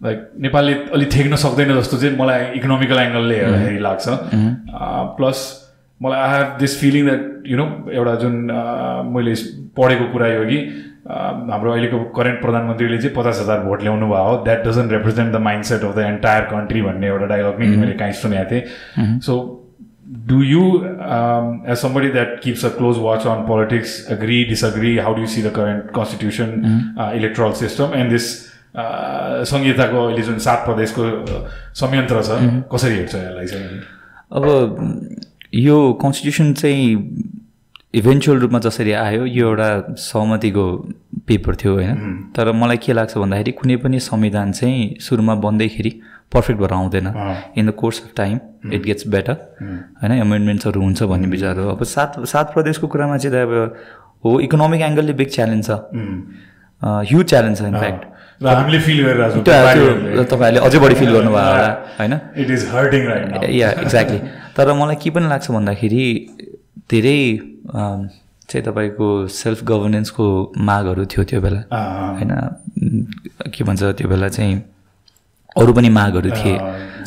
लाइक नेपालले अलिक थेक्न सक्दैन जस्तो चाहिँ मलाई इकोनोमिकल एङ्गलले हेर्दाखेरि लाग्छ प्लस मलाई I have this feeling that you know एउटा जुन अ, मैले पढेको कुरा यो कि अ, हाम्रो अहिलेको करेन्ट प्रधानमन्त्रीले चाहिँ पचास हजार भोट ल्याउनु भयो। हो that doesn't represent the mindset of the entire country भन्ने एउटा डायलग नि मैले काहीँ सुनेको थिएँ। So do you um, as somebody that keeps a close watch on politics agree disagree how do you see the current constitution uh, electoral संहिताको अहिले जुन सात प्रदेशको संयन्त्र छ कसरी हेर्छ यसलाई चाहिँ अब यो कन्स्टिट्युसन चाहिँ इभेन्चुअल रूपमा जसरी आयो यो एउटा सहमतिको पेपर थियो होइन? तर मलाई के लाग्छ भन्दाखेरि कुनै पनि संविधान चाहिँ सुरुमा बन्दैखेरि पर्फेक्ट भएर आउँदैन। In the course of time it gets better होइन? एमेन्डमेन्ट्सहरू हुन्छ भन्ने विचार हो अब सात सात प्रदेशको कुरामा चाहिँ त अब हो इकोनोमिक एङ्गलले बिग च्यालेन्ज छ। ह्युज च्यालेन्ज छ इनफ्याक्ट र हामीले फिल गरिरहेको त्यो तपाईँहरूले अझै बढी फिल गर्नुभयो होला होइन? It is hurting right yeah exactly तर मलाई के पनि लाग्छ भन्दाखेरि धेरै चाहिँ तपाईँको सेल्फ गभर्नेन्सको मागहरू थियो त्यो बेला। होइन? के भन्छ त्यो बेला चाहिँ अरू पनि मागहरू थिए।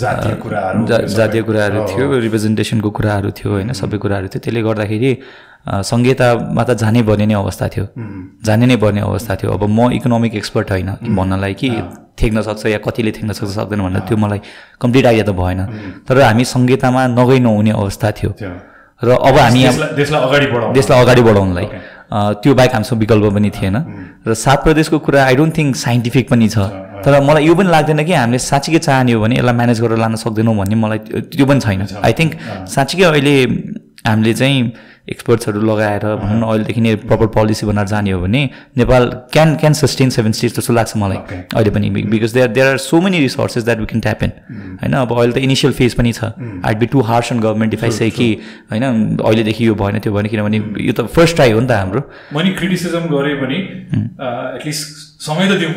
जातीय कुराहरू, थियो रिप्रेजेन्टेसनको कुराहरू थियो होइन सबै कुराहरू थियो। त्यसले गर्दाखेरि संहितामा त जानै पर्ने नै अवस्था थियो। जानै नै पर्ने अवस्था थियो। अब म इकोनोमिक एक्सपर्ट होइन भन्नलाई कि थेक्न सक्छ या कतिले थेक्न सक्छ सक्दैन भनेर त्यो मलाई कम्प्लिट आइडिया त भएन। तर हामी संहितामा नगइ नहुने अवस्था थियो। र अब हामी देशलाई अगाडि बढाउनलाई। त्यो बाहेक हामीसँग विकल्प पनि थिएन। र सात प्रदेशको कुरा आई डोन्ट थिङ्क साइन्टिफिक पनि छ। तर मलाई यो पनि लाग्दैन कि हामीले साँच्चीकै चाहने हो भने यसलाई म्यानेज गरेर लान सक्दैनौँ भन्ने मलाई त्यो- पनि छैन। आई थिङ्क साँच्चीकै अहिले हामीले चाहिँ एक्सपर्ट्सहरू लगाएर भनौँ न अहिलेदेखि नै प्रपर पोलिसी बनाएर जाने हो भने Nepal can can sustain seven states जस्तो लाग्छ मलाई. अहिले पनि because there there are so many resources that we can tap in होइन? अब अहिले त इनिसियल फेज पनि छ. It'd be too harsh and government if I say कि होइन अहिलेदेखि यो भएन त्यो भएन किनभने यो त फर्स्ट ट्राई हो नि त हाम्रो। मैले क्रिटिसिजम गरे पनि एटलिस्ट समय त दिउँ।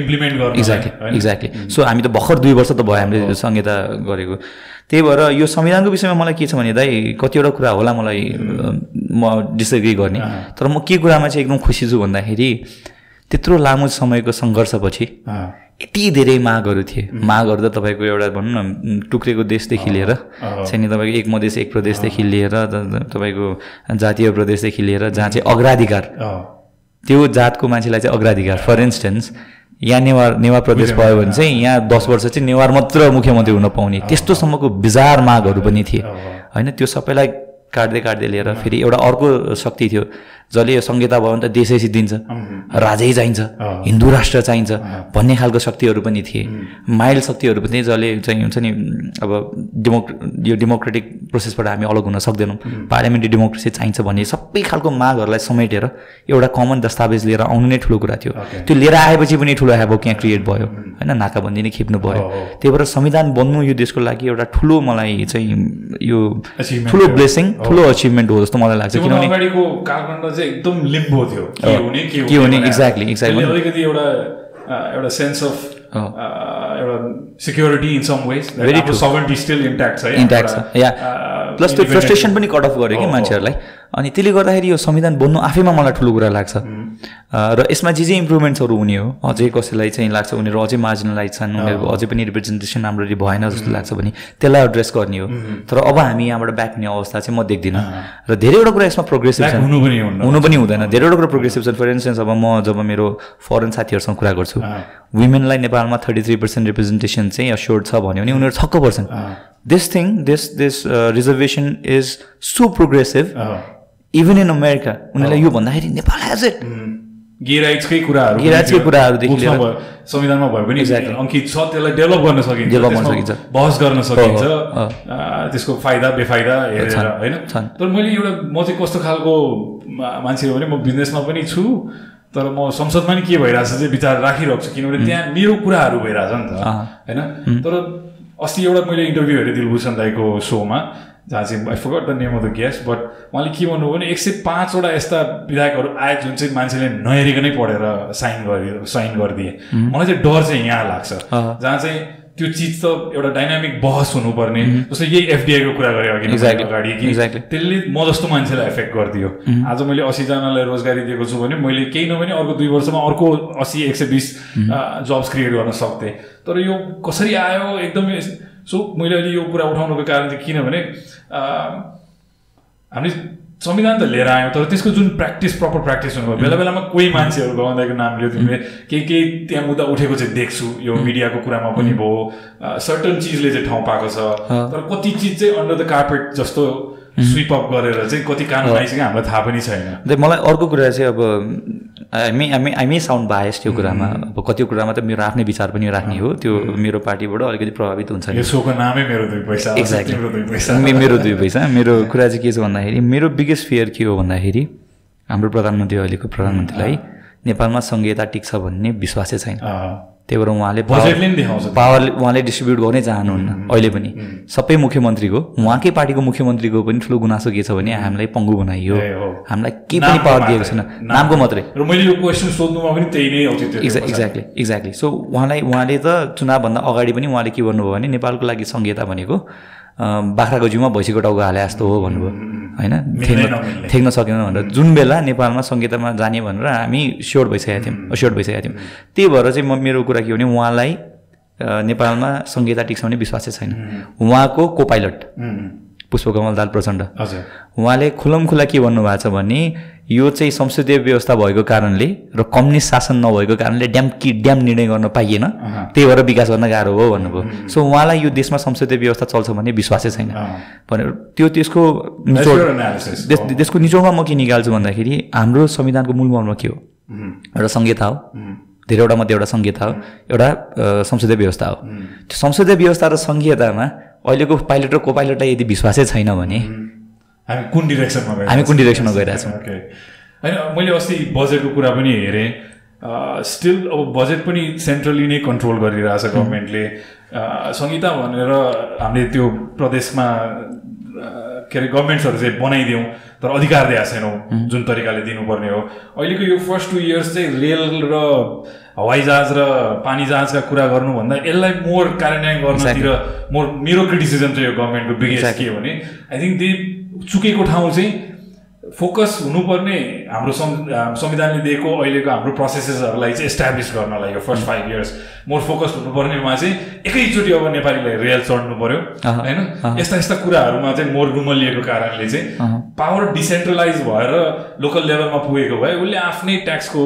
इम्प्लिमेन्ट गर्नु एक्ज्याक्टली एक्ज्याक्टली सो हामी त भर्खर दुई वर्ष त भयो हामीले संहिता गरेको। त्यही भएर यो संविधानको विषयमा मलाई के छ भने दाइ कतिवटा कुरा होला मलाई म डिसएग्री गर्ने। तर म के कुरामा चाहिँ एकदम खुसी छु भन्दाखेरि त्यत्रो लामो समयको सङ्घर्षपछि यति धेरै मागहरू थिए। मागहरू त तपाईँको एउटा भनौँ न टुक्रेको देशदेखि लिएर चाहिँ नि तपाईँको एक मधेस एक प्रदेशदेखि लिएर तपाईँको जातीय प्रदेशदेखि लिएर जहाँ चाहिँ अग्राधिकार। त्यो जातको मान्छेलाई चाहिँ अग्राधिकार। फर इन्स्टेन्स यहाँ नेवार नेवार प्रदेश भयो भने चाहिँ यहाँ दस वर्ष चाहिँ नेवार मात्र मुख्यमन्त्री हुन पाउने। त्यस्तोसम्मको बिजार मागहरू पनि थिए। होइन त्यो सबैलाई काट्दै काट्दै लिएर फेरि एउटा अर्को शक्ति थियो। जसले यो संहिता भयो भने त देशै सिद्धिन्छ राजै चाहिन्छ। हिन्दू राष्ट्र चाहिन्छ भन्ने खालको शक्तिहरू पनि थिए। माइल्ड शक्तिहरू पनि जसले चाहिँ हुन्छ नि अब डेमोक यो डेमोक्रेटिक प्रोसेसबाट हामी अलग हुन सक्दैनौँ। पार्लियामेन्ट्री डेमोक्रेसी चाहिन्छ भन्ने सबै खालको मागहरूलाई समेटेर एउटा कमन दस्तावेज लिएर आउनु नै ठुलो कुरा थियो। त्यो लिएर आएपछि पनि ठुलो हेबोक यहाँ क्रिएट भयो। होइन नाकाबन्दी नै खेप्नु भयो। त्यही भएर संविधान बन्नु यो देशको लागि एउटा ठुलो मलाई चाहिँ यो ठुलो। ब्लेसिङ ठुलो अचिभमेन्ट हो जस्तो मलाई लाग्छ किनभने अगाडिको कालखण्ड चाहिँ एकदम लिम्बो थियो के हुने के हुने, exactly. त्यसले अलिकति एउटा एउटा सेन्स अफ। एउटा security in some ways true. Sovereignty still intact छ इन्ट्याक्ट छ या प्लस त्यो फ्रस्ट्रेसन पनि कट अफ गर्यो कि मान्छेहरूलाई अनि त्यसले गर्दाखेरि यो संविधान बन्नु आफैमा मलाई ठुलो कुरा लाग्छ। र यसमा जे जे इम्प्रुभमेन्ट्सहरू हुने हो अझै कसैलाई चाहिँ लाग्छ उनीहरू अझै मार्जिनलाइज छन् उनीहरूको अझै पनि रिप्रेजेन्टेसन राम्ररी भएन जस्तो लाग्छ भने त्यसलाई एड्रेस गर्ने हो। तर अब हामी यहाँबाट ब्याक हुने अवस्था चाहिँ म देख्दिनँ। र धेरैवटा कुरा यसमा प्रोग्रेसिभ छन्। हुनु पनि हुँदैन। धेरैवटा कुरा प्रोग्रेसिभ छन्। फर इन्स्टेन्स अब म जब मेरो फरेन साथीहरूसँग कुरा गर्छु वुमेनलाई नेपालमा थर्टी थ्री पर्सेन्ट रिप्रेजेन्टेसन चाहिँ अस्योर्ड छ भन्यो भने उनीहरू छक्क पर्छन्। This thing this this reservation is so progressive even in America उनीहरूलाई यो भन्दाखेरि नेपाल हेज इट गे राइट्सकै कुराहरू Gay rights कै कुराहरूदेखि बुक्समा लिएर- भयो, संविधानमा भने Exactly. अङ्कित छ त्यसलाई डेभलप गर्न सकिन्छ। Develop गर्न सकिन्छ। बहस गर्न सकिन्छ। त्यसको फाइदा बेफाइदा हेरेर होइन। तर मैले एउटा म चाहिँ कस्तो खालको मान्छे हो भने म बिजनेसमा पनि छु। तर म संसदमा नि के भइरहेछ चाहिँ विचार राखिरहेको छु। किनभने त्यहाँ मेरो कुराहरू भइरहेछ नि त। होइन? तर अस्ति एउटा मैले इन्टरभ्यू हेरेँ दिलभूषण दाईको सोमा। जहाँ चाहिँ I the name of the guest but उहाँले के भन्नुभयो भने एक सय पाँचवटा यस्ता विधायकहरू आए जुन चाहिँ मान्छेले नहेरिकनै पढेर साइन गरिदियो साइन गरिदिए। मलाई चाहिँ डर चाहिँ यहाँ लाग्छ। जहाँ चाहिँ त्यो चिज त एउटा डाइनामिक बहस हुनुपर्ने जस्तै यही एफडिआईको कुरा गरेँ अघि. अगाडि कि. त्यसले म जस्तो मान्छेलाई एफेक्ट गरिदियो। आज मैले असीजनालाई रोजगारी दिएको छु भने मैले केही नभने अर्को दुई वर्षमा अर्को असी एक सय बिस जब्स क्रिएट गर्न सक्थेँ। तर यो कसरी आयो एकदमै सो मैले अहिले यो कुरा उठाउनुको कारण चाहिँ किनभने हामीले संविधान त लिएर आयौँ तर त्यसको जुन प्र्याक्टिस प्रपर प्र्याक्टिस हुनुभयो बेला बेलामा कोही मान्छेहरू गवाउँदाको नाम लियो तिमीले केही केही त्यहाँ मुद्दा उठेको चाहिँ देख्छु यो मिडियाको कुरामा पनि भयो सर्टन चिजले चाहिँ ठाउँ पाएको छ तर कति चिज चाहिँ अन्डर द कार्पेट जस्तो स्विप अप गरेर चाहिँ कति कानुन आइसक्यो हामीलाई थाहा पनि छैन। मलाई अर्को कुरा चाहिँ अब हामी हामी हामी साउन्ड बायस त्यो कुरामा। अब कति कुरामा त मेरो आफ्नै विचार पनि राख्ने हो। त्यो मेरो पार्टीबाट अलिकति प्रभावित हुन्छ यो सोको नामै मेरो दुई पैसा एक्ज्याक्टली मेरो दुई पैसा। मेरो कुरा चाहिँ के छ भन्दाखेरि मेरो बिगेस्ट फियर के हो भन्दाखेरि हाम्रो प्रधानमन्त्री अहिलेको प्रधानमन्त्रीलाई नेपालमा संहिता टिक्छ भन्ने विश्वासै छैन। त्यही भएर उहाँले पावर उहाँले डिस्ट्रिब्युट गर्नै चाहनुहुन्न अहिले पनि। सबै मुख्यमन्त्रीको उहाँकै पार्टीको मुख्यमन्त्रीको पनि ठुलो गुनासो के छ भने हामीलाई पङ्गु बनाइयो। हामीलाई केही पनि पावर दिएको छैन। नामको मात्रै। र मैले यो क्वेसन सोध्नुमा पनि त्यही नै। एक्ज्याक्टली एक्ज्याक्टली सो उहाँलाई उहाँले त चुनावभन्दा अगाडि पनि उहाँले के भन्नुभयो भने नेपालको लागि संहिता भनेको बाख्राको जिउमा भैँसीको टाउको हाले जस्तो हो भन्नुभयो। होइन? नमिल्ने। थेग्न सकेन भनेर। जुन बेला नेपालमा सङ्गीतमा जाने भनेर हामी स्योर भइसकेका थियौँ। स्योर भइसकेका थियौँ। त्यही भएर चाहिँ म मेरो कुरा के हो भने उहाँलाई नेपालमा सङ्गीता टिक्साउने विश्वासै छैन। उहाँको को पाइलट? पुष्पकमल दाल प्रचण्ड। हजुर। उहाँले खुलम खुला के भन्नुभएको छ भने यो चाहिँ संसदीय व्यवस्था भएको कारणले र कम्युनिस्ट शासन नभएको कारणले ड्याम कि ड्याम निर्णय गर्न पाइएन। त्यही भएर विकास गर्न गाह्रो हो भन्नुभयो। सो उहाँलाई यो देशमा संसदीय व्यवस्था चल्छ भन्ने विश्वासै छैन। भनेर त्यो त्यसको निचोड त्यसको निचोडमा म के निकाल्छु भन्दाखेरि हाम्रो संविधानको मूल मर्म के हो? एउटा संहिता हो। धेरैवटा मध्ये एउटा संहिता हो। एउटा संसदीय व्यवस्था हो। त्यो संसदीय व्यवस्था र संहितामा अहिलेको पाइलट र को पाइलटलाई यदि विश्वासै छैन भने हामी कुन डिरेक्सनमा? हामी कुन डिरेक्सनमा गइरहेछौँ। होइन मैले अस्ति बजेटको कुरा पनि हेरेँ। स्टिल अब बजेट पनि सेन्ट्रली नै कन्ट्रोल गरिरहेछ गभर्मेन्टले संहिता भनेर हामीले त्यो प्रदेशमा के अरे गभर्मेन्ट्सहरू चाहिँ बनाइदिउँ तर अधिकार दिएको छैनौँ जुन तरिकाले दिनुपर्ने हो। अहिलेको यो फर्स्ट टु इयर्स चाहिँ रेल र हवाई जहाज र पानी जहाजका कुरा गर्नुभन्दा यसलाई मोर कार्यान्वयन गर्नतिर मोर मेरो क्रिटिसिजम चाहिँ यो गभर्मेन्टको बिगेस्ट के हो भने आई थिङ्क दे चुकेको ठाउँ चाहिँ फोकस हुनुपर्ने हाम्रो संविधानले दिएको अहिलेको हाम्रो प्रोसेसेसहरूलाई चाहिँ एस्टाब्लिस गर्नलाई यो first five years more focus हुनुपर्नेमा चाहिँ एकैचोटि अब नेपालीलाई रेल चढ्नु पर्यो होइन? यस्ता यस्ता कुराहरूमा चाहिँ मोर रुमलिएको कारणले चाहिँ पावर डिसेन्ट्रलाइज भएर लोकल लेभलमा पुगेको भए उसले आफ्नै ट्याक्सको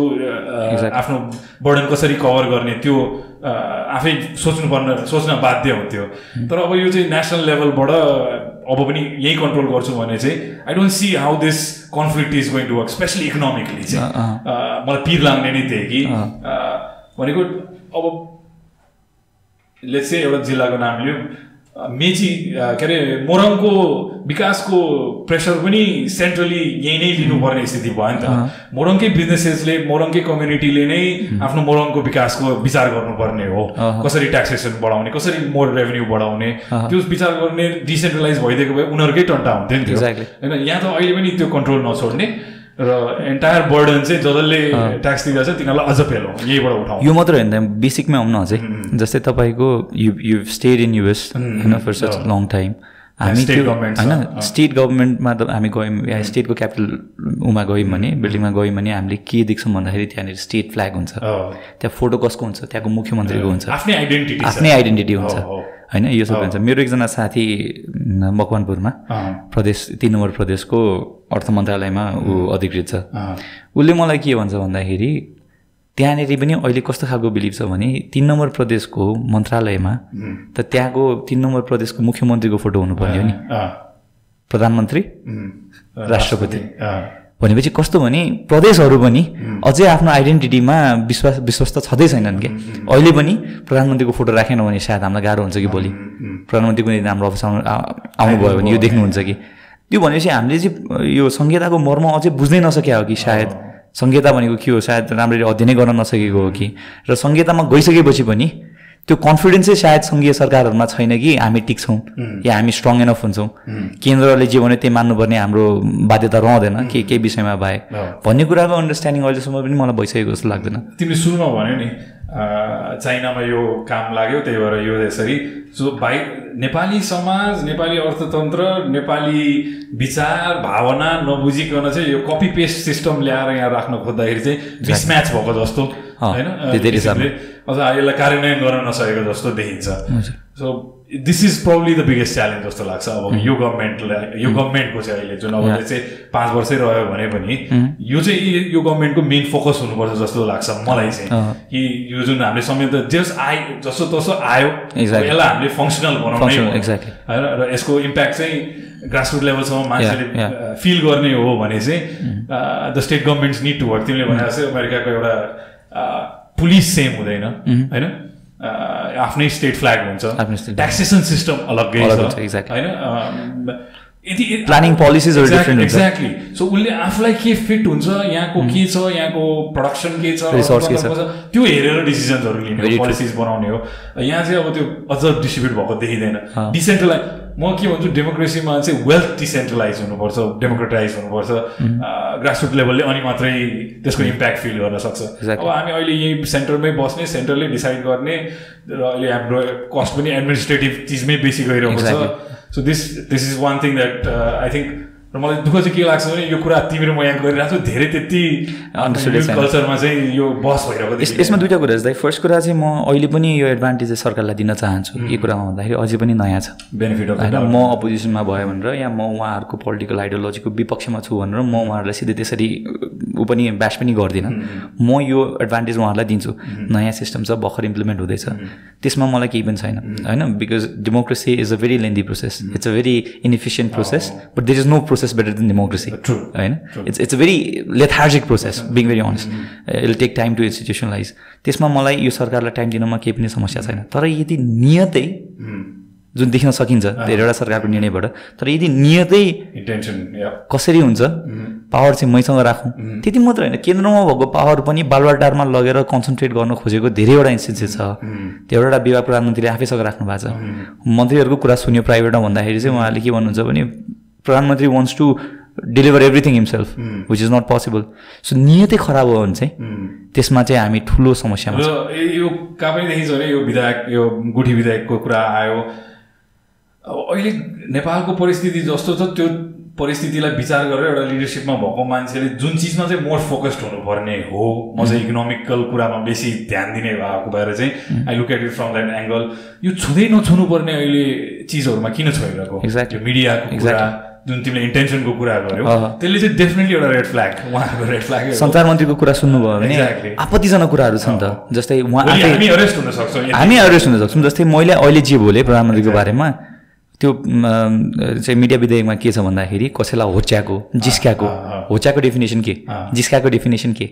आफ्नो बर्डन कसरी कभर गर्ने त्यो आफै सोच्नुपर्ने सोच्न बाध्य हुन्थ्यो। तर अब यो चाहिँ नेसनल लेभलबाट अब पनि यही कन्ट्रोल गर्छु भने चाहिँ I don't see how this conflict is going to work specially economically चाहिँ। मलाई पिर लाग्ने नै त्यही कि। भनेको अब लेट्स चाहिँ एउटा जिल्लाको नाम लिउँ अ, मेची के अरे मोरङको विकासको प्रेसर पनि सेन्ट्रली यही नै लिनुपर्ने स्थिति भयो नि त। मोरङकै बिजनेसेसले मोरङकै कम्युनिटीले नै आफ्नो मोरङको विकासको विचार गर्नुपर्ने हो। कसरी ट्याक्सेसन बढाउने कसरी मोर रेभेन्यू बढाउने त्यो विचार गर्ने डिसेन्ट्रलाइज भइदिएको भए उनीहरूकै टन्टा हुन्थ्यो नि त्यो. होइन यहाँ त अहिले पनि त्यो कन्ट्रोल नछोड्ने। र एन्टायर बर्डन चाहिँ जसले ट्याक्स दिइरहेछ तिनीहरूलाई अझ पेलौँ यहीबाट उठाउँ यो मात्र होइन बेसिकमै आउनु अझै। जस्तै तपाईँको you you stayed in US होइन फर सच लङ टाइम हामी त्यो होइन। स्टेट गभर्मेन्टमा त हामी गयौँ या स्टेटको क्यापिटलमा गयौँ भने बिल्डिङमा गयौँ भने हामीले के देख्छौँ भन्दाखेरि त्यहाँनिर स्टेट फ्ल्याग हुन्छ। त्यहाँ फोटो कसको हुन्छ? त्यहाँको मुख्यमन्त्रीको हुन्छ। आफ्नै आइडेन्टिटी आफ्नै आइडेन्टिटी हुन्छ। होइन यो सबै हुन्छ। मेरो एकजना साथी मकवानपुरमा। प्रदेश तिन नम्बर प्रदेशको अर्थ मन्त्रालयमा ऊ अधिकृत छ। उसले मलाई के भन्छ भन्दाखेरि त्यहाँनिर पनि अहिले कस्तो खालको बिलिभ छ भने तिन नम्बर प्रदेशको मन्त्रालयमा त त्यहाँको तिन नम्बर प्रदेशको मुख्यमन्त्रीको फोटो हुनुपर्ने हो नि। प्रधानमन्त्री राष्ट्रपति। भनेपछि कस्तो भने प्रदेशहरू पनि अझै आफ्नो आइडेन्टिटीमा विश्वास विश्वस्त छँदै छैनन् कि? अहिले पनि प्रधानमन्त्रीको फोटो राखेन भने सायद हामीलाई गाह्रो हुन्छ कि भोलि? प्रधानमन्त्री कुनै हाम्रो अफिस आउनु आउनुभयो भने यो देख्नुहुन्छ कि? त्यो भनेपछि हामीले चाहिँ यो संहिताको मर्म अझै बुझ्नै नसकेका हो कि सायद? संहिता भनेको के हो? सायद राम्ररी अध्ययनै गर्न नसकेको हो कि? र संहितामा गइसकेपछि पनि त्यो कन्फिडेन्सै सायद सङ्घीय सरकारहरूमा छैन कि हामी टिक्छौँ या हामी स्ट्रङ इनफ हुन्छौँ। केन्द्रले जे भन्यो त्यही मान्नुपर्ने हाम्रो बाध्यता रहँदैन के केही विषयमा बाहेक भन्ने कुराको अन्डरस्ट्यान्डिङ अहिलेसम्म पनि मलाई भइसकेको जस्तो लाग्दैन। तिमीले सुरुमा भन्यो नि चाइनामा यो काम लाग्यो त्यही भएर यो यसरी। सो भाइ नेपाली समाज नेपाली अर्थतन्त्र नेपाली विचार भावना नबुझिकन चाहिँ यो कपी पेस्ट सिस्टम ल्याएर यहाँ राख्न खोज्दाखेरि चाहिँ मिसम्याच भएको जस्तो। होइन यसलाई कार्यान्वयन गर्न नसकेको जस्तो देखिन्छ। So this is probably the biggest challenge जस्तो लाग्छ अब यो गभर्मेन्टलाई यो गभर्मेन्टको चाहिँ अहिले जुन अब चाहिँ पाँच वर्षै रह्यो भने पनि यो चाहिँ यो गभर्मेन्टको मेन फोकस हुनुपर्छ जस्तो लाग्छ मलाई चाहिँ। कि यो जुन हामीले संयन्त्र जस आइ जसो तसो आयो. यसलाई हामीले फङ्सनल बनाउनै. होइन र यसको इम्प्याक्ट चाहिँ ग्रासरुट लेभलसम्म मान्छेले. फिल गर्ने हो भने चाहिँ the state governments need to work तिमीले भने जस्तै अमेरिकाको एउटा पुलिस सेम हुँदैन होइन? आफ्नै स्टेट फ्ल्याग हुन्छ। ट्याक्सेसन सिस्टम अलग्गै अलग छ. होइन? हरू different हुन्छ। एक्ज्याक्टली सो उसले आफूलाई के फिट हुन्छ यहाँको के छ यहाँको प्रडक्सन के छ त्यो हेरेर डिसिजनहरू लिने. पोलिसिज बनाउने हो। यहाँ चाहिँ अब त्यो अझ डिस्ट्रिब्युट भएको देखिँदैन। डिसेन्ट्रलाइज म के भन्छु डेमोक्रेसीमा चाहिँ वेल्थ डिसेन्ट्रलाइज हुनुपर्छ डेमोक्रेटाइज हुनुपर्छ। ग्रासरुट लेभलले अनि मात्रै त्यसको इम्प्याक्ट फिल गर्न सक्छ. अब हामी अहिले यही सेन्टरमै बस्ने सेन्टरले डिसाइड गर्ने र अहिले हाम्रो कस्ट पनि एडमिनिस्ट्रेटिभ चिजमै बेसी गइरहेको छ। So this this is one thing that I think र मलाई दुःख चाहिँ के लाग्छ भने यो कुरा तिमी र म यहाँ गरिरहेको छु। धेरै त्यति। कल्चरमा चाहिँ। यो बस भइरहेको। यसमा दुइटा कुरा दाइ। फर्स्ट कुरा चाहिँ म अहिले पनि यो एडभान्टेज चाहिँ सरकारलाई दिन चाहन्छु। के कुरामा भन्दाखेरि अझै पनि नयाँ छ। बेनिफिट होइन म अपोजिसनमा भयो भनेर या म उहाँहरूको पोलिटिकल आइडियोलोजीको विपक्षमा छु भनेर म उहाँहरूलाई सिधै त्यसरी ऊ पनि ब्यास पनि गर्दिनँ। म यो एडभान्टेज उहाँहरूलाई दिन्छु। नयाँ सिस्टम छ भर्खर इम्प्लिमेन्ट हुँदैछ। त्यसमा मलाई केही पनि छैन। होइन because democracy is a very lengthy process it's a very inefficient process but there is no process better than democracy. होइन it's it's a very lethargic process being very honest it'll take time to institutionalize त्यसमा मलाई यो सरकारलाई time दिनमा केही पनि समस्या छैन। तर यदि नियतै जुन देख्न सकिन्छ धेरैवटा सरकारको निर्णयबाट तर यदि नियतै इन्टेन्सन या कसरी हुन्छ पावर चाहिँ मैसँग राखौँ। त्यति मात्र होइन केन्द्रमा भएको पावर पनि बालुवाटारमा लगेर कन्सन्ट्रेट गर्न खोजेको धेरैवटा इन्स्टिट्युट छ। धेरैवटा विभाग प्रधानमन्त्रीले आफैसँग राख्नु भएको छ। मन्त्रीहरूको कुरा सुन्यो प्राइभेटमा भन्दाखेरि चाहिँ उहाँले के भन्नुहुन्छ भने प्रधानमन्त्री wants to deliver everything himself which is not possible so नियतै खराब हो भने चाहिँ त्यसमा चाहिँ हामी ठुलो समस्यामा ए- यो कहाँ पनि देखिन्छ भने यो विधायक यो गुठी विधायकको कुरा आयो। अब अहिले नेपालको परिस्थिति जस्तो छ त्यो परिस्थितिलाई विचार गरेर एउटा लिडरसिपमा भएको मान्छेले जुन चिजमा चाहिँ मोर फोकस्ड हुनुपर्ने हो म चाहिँ इकोनोमिकल कुरामा बेसी ध्यान दिने भएको भएर चाहिँ I look at it from that angle यो छुँदै नछुनु पर्ने अहिले चिजहरूमा किन छोइरहेको. यो मिडियाको कुरा जुन तिमीले इन्टेन्सनको कुरा गर्यो। त्यसले चाहिँ डेफिनेटली एउटा रेड फ्ल्याग उहाँको रेड फ्ल्याग सञ्चार मन्त्रीको कुरा सुन्नुभयो भने. आपत्तिजनक कुराहरू छ नि त जस्तै उहाँ हामी अरेस्ट हुन सक्छौँ हामी अरेस्ट हुन सक्छौँ। जस्तै मैले अहिले जे बोलेँ प्रधानमन्त्रीको बारेमा त्यो चाहिँ मिडिया विधेयकमा के छ भन्दाखेरि कसैलाई होच्याएको जिस्क्याएको होच्याको डेफिनेसन के? जिस्क्याएको डेफिनेसन के?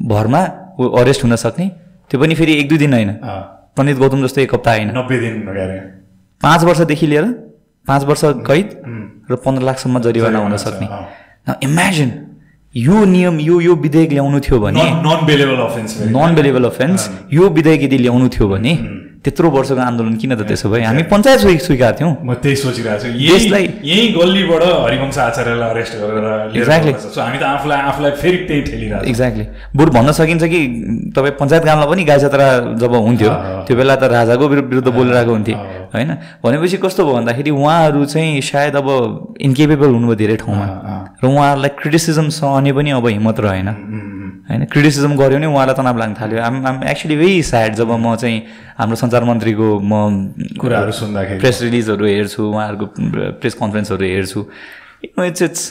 भरमा ऊ अरेस्ट हुन सक्ने त्यो पनि फेरि एक दुई दिन होइन। पण्डित गौतम जस्तो एक हप्ता होइन। नब्बे दिन पाँच वर्षदेखि लिएर पाँच वर्ष कैद र पन्ध्र लाखसम्म जरिवाना हुन सक्ने। इमेजिन यो नियम यो यो विधेयक ल्याउनु थियो भने non bailable offence non bailable offence यो विधेयक यदि ल्याउनु थियो भने त्यत्रो वर्षको आन्दोलन किन त त्यसो भए? हामी पञ्चायत स्वी- स्वीकार थियौँ। म त्यही सोचिरहेको छु। यही देशलाई- यही गल्लीबाट हरिवंश आचार्यलाई अरेस्ट गरेर। सो हामी त आफूलाई आफूलाई फेरि त्यही ठेलिरहेको। एक्ज्याक्टली बरु भन्न सकिन्छ कि तपाईँ पञ्चायत गाउँमा पनि गाई जात्रा जब हुन्थ्यो। त्यो बेला त राजाको विरु- विरुद्ध बोलिरहेको हुन्थे होइन? भनेपछि कस्तो भयो भन्दाखेरि उहाँहरू चाहिँ सायद अब इन्केपेबल हुनुभयो धेरै ठाउँमा। र उहाँहरूलाई क्रिटिसिजम सहने पनि अब हिम्मत रहेन। होइन क्रिटिसिजम गऱ्यो भने उहाँलाई तनाव लाग्न थाल्यो। I'm I'm actually very sad जब म चाहिँ हाम्रो सञ्चार मन्त्रीको म कुराहरू सुन्दाखेरि। प्रेस रिलिजहरू हेर्छु उहाँहरूको प्रेस कन्फरेन्सहरू हेर्छु। इट्स इट्स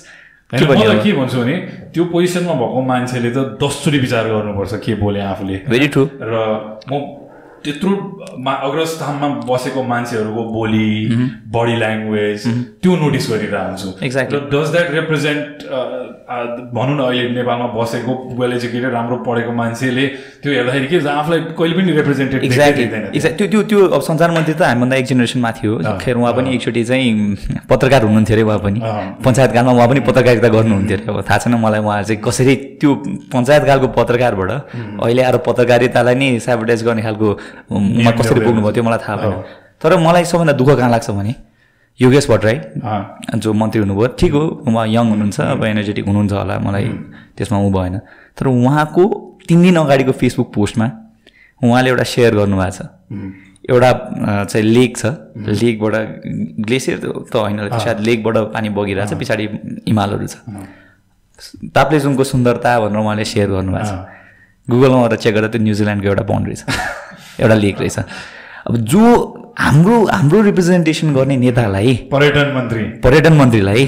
के भन्छु भने त्यो पोजिसनमा भएको मान्छेले त दसचोटि विचार गर्नुपर्छ के बोले आफूले। भेरी ट्रु र म त्यत्रो मा अग्रस्थानमा बसेको मान्छेहरूको बोली बडी ल्याङ्ग्वेज त्यो नोटिस गरिरहेको हुन्छु Exactly. डज द्याट रिप्रेजेन्ट भनौँ न अहिले नेपालमा बसेको वेल एजुकेटेड राम्रो पढेको मान्छेले त्यो हेर्दाखेरि के आफूलाई कहिले पनि रिप्रेजेन्टेड एक्ज्याक्टली एक्ज्याक्ट त्यो त्यो त्यो अब सञ्चार मन्त्री त हामीभन्दा एक जेनेरेसन माथि हो। खेर उहाँ पनि एकचोटि चाहिँ पत्रकार हुनुहुन्थ्यो अरे उहाँ पनि। पञ्चायतकालमा उहाँ पनि पत्रकारिता गर्नुहुन्थ्यो अरे। अब थाहा छैन मलाई उहाँ चाहिँ कसरी त्यो पञ्चायतकालको पत्रकारबाट अहिले आएर पत्रकारितालाई नै सेबोटाइज गर्ने खालको उमा कसरी पुग्नुभयो त्यो मलाई थाहा भएन। तर मलाई सबभन्दा दुःख कहाँ लाग्छ भने योगेश भट्टराई जो मन्त्री हुनुभयो। ठिक हो उहाँ यङ हुनुहुन्छ अब एनर्जेटिक हुनुहुन्छ होला मलाई त्यसमा ऊ भएन। तर उहाँको तिन दिन अगाडिको फेसबुक पोस्टमा उहाँले एउटा सेयर गर्नुभएको छ। एउटा चाहिँ लेक छ। लेकबाट ग्लेसियर त होइन सायद लेकबाट पानी बगिरहेको छ पछाडि हिमालहरू छ। ताप्लेजुङको सुन्दरता भनेर उहाँले सेयर गर्नुभएको छ। गुगलमा गएर चेक गर्दा त्यो न्युजिल्यान्डको एउटा बन्ड रहेछ एउटा लेक रहेछ। अब जो हाम्रो हाम्रो रिप्रेजेन्टेसन गर्ने नेतालाई पर्यटन मन्त्री। पर्यटन मन्त्रीलाई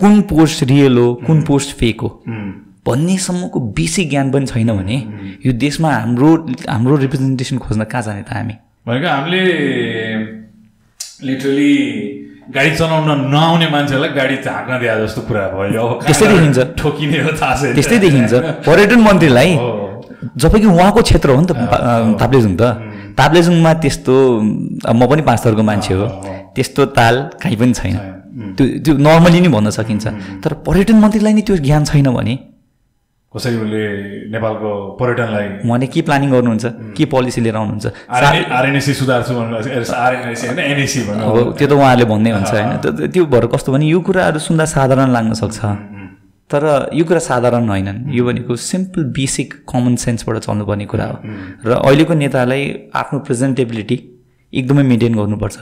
कुन पोस्ट रियल हो कुन पोस्ट फेक हो भन्नेसम्मको बेसिक ज्ञान पनि छैन भने यो देशमा हाम्रो हाम्रो रिप्रेजेन्टेसन खोज्न कहाँ जाने त हामी? भनेको हामीले लिटरली गाडी चलाउन नआउने मान्छेलाई गाडी झाँक्न दिए जस्तो कुरा भयो। त्यस्तै देखिन्छ। ठोकिने हो थाहा छैन। त्यस्तै देखिन्छ। पर्यटन मन्त्रीलाई हो। जब कि उहाँको क्षेत्र हो नि त ताप्लेजुङ त। ताप्लेजुङमा त्यस्तो म पनि पाँच थरको मान्छे हो। त्यस्तो ताल कहीँ पनि छैन। त्यो त्यो नर्मली नै भन्न सकिन्छ। तर पर्यटन मन्त्रीलाई नै त्यो ज्ञान छैन भने? कसरी उसले नेपालको पर्यटनलाई उहाँले के प्लानिङ गर्नुहुन्छ? के पोलिसी लिएर आउनुहुन्छ? भन्नु भन्नु त्यो त उहाँले भन्दै हुन्छ होइन। त्यो भएर कस्तो भने यो कुराहरू सुन्दा साधारण लाग्न सक्छ। तर यो कुरा साधारण होइनन्। यो भनेको सिम्पल बेसिक कमन सेन्सबाट चल्नुपर्ने कुरा हो। र अहिलेको नेतालाई आफ्नो प्रेजेन्टेबिलिटी एकदमै मेन्टेन गर्नुपर्छ।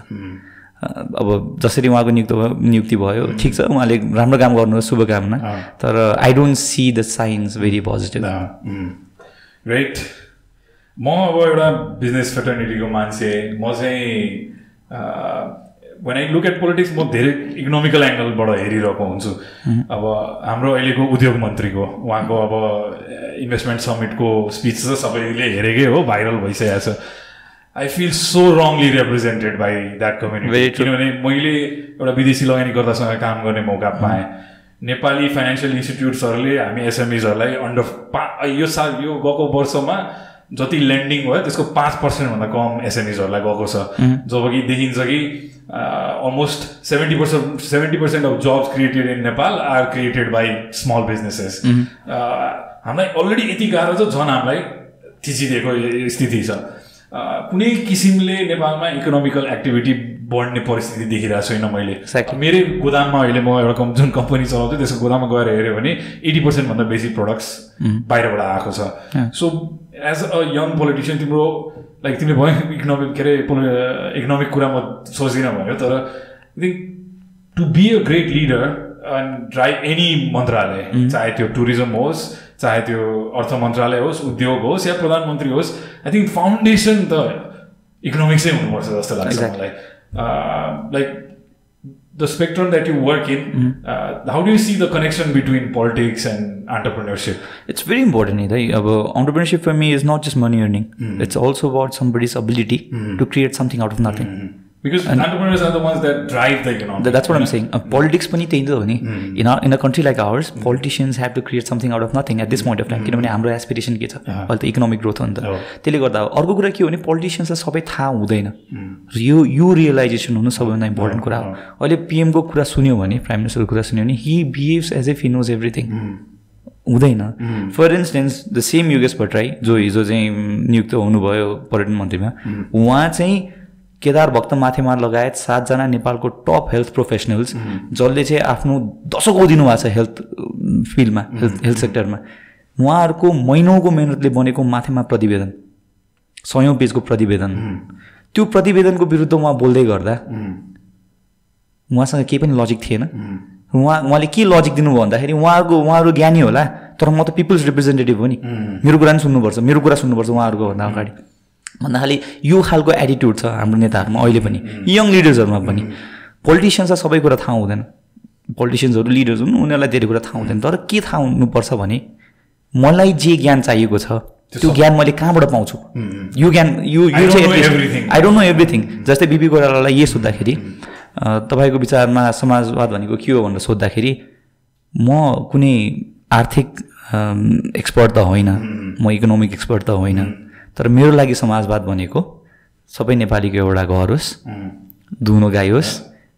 अब जसरी उहाँको नियुक्त भयो नियुक्ति भयो ठिक छ उहाँले राम्रो काम गर्नुहोस् शुभकामना। तर I don't see the science very positive great म अब एउटा बिजनेस फेटर्निटीको मान्छे म चाहिँ when I look at politics म धेरै इकोनोमिकल एङ्गलबाट हेरिरहेको हुन्छु। अब हाम्रो अहिलेको उद्योग मन्त्रीको उहाँको अब इन्भेस्टमेन्ट समिटको स्पिच चाहिँ सबैले हेरेकै हो भाइरल भइसकेको छ। I feel so wrongly represented by that community. किनभने मैले एउटा विदेशी लगानीकर्तासँग काम गर्ने मौका पाएँ। नेपाली फाइनेन्सियल इन्स्टिट्युट्सहरूले हामी एसएमइजहरूलाई अन्डर पा यो साल यो गएको वर्षमा जति लेन्डिङ भयो त्यसको पाँच पर्सेन्टभन्दा कम एसएमइजहरूलाई गएको छ। जब कि देखिन्छ कि almost seventy percent seventy percent of jobs created in Nepal are created by small businesses हामीलाई अलरेडी यति गाह्रो छ झन् हामीलाई। थिचिदिएको स्थिति छ। अ, कुनै किसिमले नेपालमा इकोनोमिकल एक्टिभिटी बढ्ने परिस्थिति देखिरहेको छैन मैले. मेरै गोदाममा अहिले म एउटा जुन कम्पनी चलाउँछु त्यसको गोदाममा गएर हेऱ्यो भने एटी पर्सेन्टभन्दा बेसी प्रडक्ट्स बाहिरबाट आएको छ। So as a young politician तिम्रो लाइक तिमीले भयो इकोनोमिक के अरे इकोनोमिक कुरा म सोच्दिनँ भन्यो तर think to be a great leader and drive any मन्त्रालय चाहे त्यो टुरिज्म होस् चाहे त्यो अर्थ मन्त्रालय होस् उद्योग होस् या प्रधानमन्त्री होस् आई थिङ्क फाउन्डेसन त इकोनोमिक्सै हुनुपर्छ जस्तो लाग्छ. मलाई like the spectrum that you work in, mm. uh, how do you see the connection between politics and entrepreneurship? It's very important. Uh, Either. Entrepreneurship for me is not just money earning, mm. it's also about somebody's ability mm. to create something out of nothing. Because entrepreneurs are the ones that drive the economy that's what I'm saying. Uh, politics पनि त्यही हो नि। In a in a country like ours politicians have to create something out of nothing at this point of time किनभने हाम्रो aspiration के छ? अहिले त इकोनोमिक ग्रोथ हो नि त। हो। त्यसले गर्दा अर्को कुरा के हो भने पोलिटिसियन्सलाई सबै थाहा हुँदैन। यो यो रियलाइजेसन हुनु सबैभन्दा इम्पोर्टेन्ट कुरा। हो अहिले पिएमको कुरा सुन्यो भने प्राइम मिनिस्टरको कुरा सुन्यो भने he behaves as if he knows everything हुँदैन। For instance the same Yogesh Bhattarai जो हिजो चाहिँ नियुक्त हुनुभयो पर्यटन मन्त्रीमा उहाँ चाहिँ केदार भक्त माथेमा लगायत सातजना नेपालको टप हेल्थ प्रोफेसनल्स जसले चाहिँ आफ्नो दशकौँ दिनुभएको छ हेल्थ फिल्डमा हेल्थ हेल्थ सेक्टरमा उहाँहरूको महिनौको मेहनतले बनेको माथेमा प्रतिवेदन सयौँ पेजको प्रतिवेदन। त्यो प्रतिवेदनको विरुद्ध उहाँ बोल्दै गर्दा उहाँसँग केही पनि लजिक थिएन। उहाँ उहाँले के लजिक दिनुभयो भन्दाखेरि उहाँहरूको उहाँहरू ज्ञानी होला तर म त पिपल्स रिप्रेजेन्टेटिभ हो नि। मेरो कुरा पनि सुन्नुपर्छ मेरो कुरा सुन्नुपर्छ उहाँहरूको भन्दा अगाडि। भन्दाखेरि यो खालको एटिट्युड छ हाम्रो नेताहरूमा अहिले पनि यङ लिडर्सहरूमा पनि। पोलिटिसियन्सलाई सबै कुरा थाहा हुँदैन। पोलिटिसियन्सहरू लिडर्स हुन् उनीहरूलाई धेरै कुरा थाहा हुँदैन। तर के थाहा हुनुपर्छ भने मलाई जे ज्ञान चाहिएको छ त्यो ज्ञान मैले कहाँबाट पाउँछु? यो ज्ञान यो यो चाहिँ. आई डोन्ट नो एभ्रिथिङ जस्तै बिपी कोइरालालाई ये सोद्धाखेरि तपाईँको विचारमा समाजवाद भनेको के हो भनेर सोद्धाखेरि म कुनै आर्थिक एक्सपर्ट त होइन। म इकोनोमिक एक्सपर्ट त होइन। तर मेरो लागि समाजवाद भनेको सबै नेपालीको एउटा घर होस् दुहुनो गाई होस्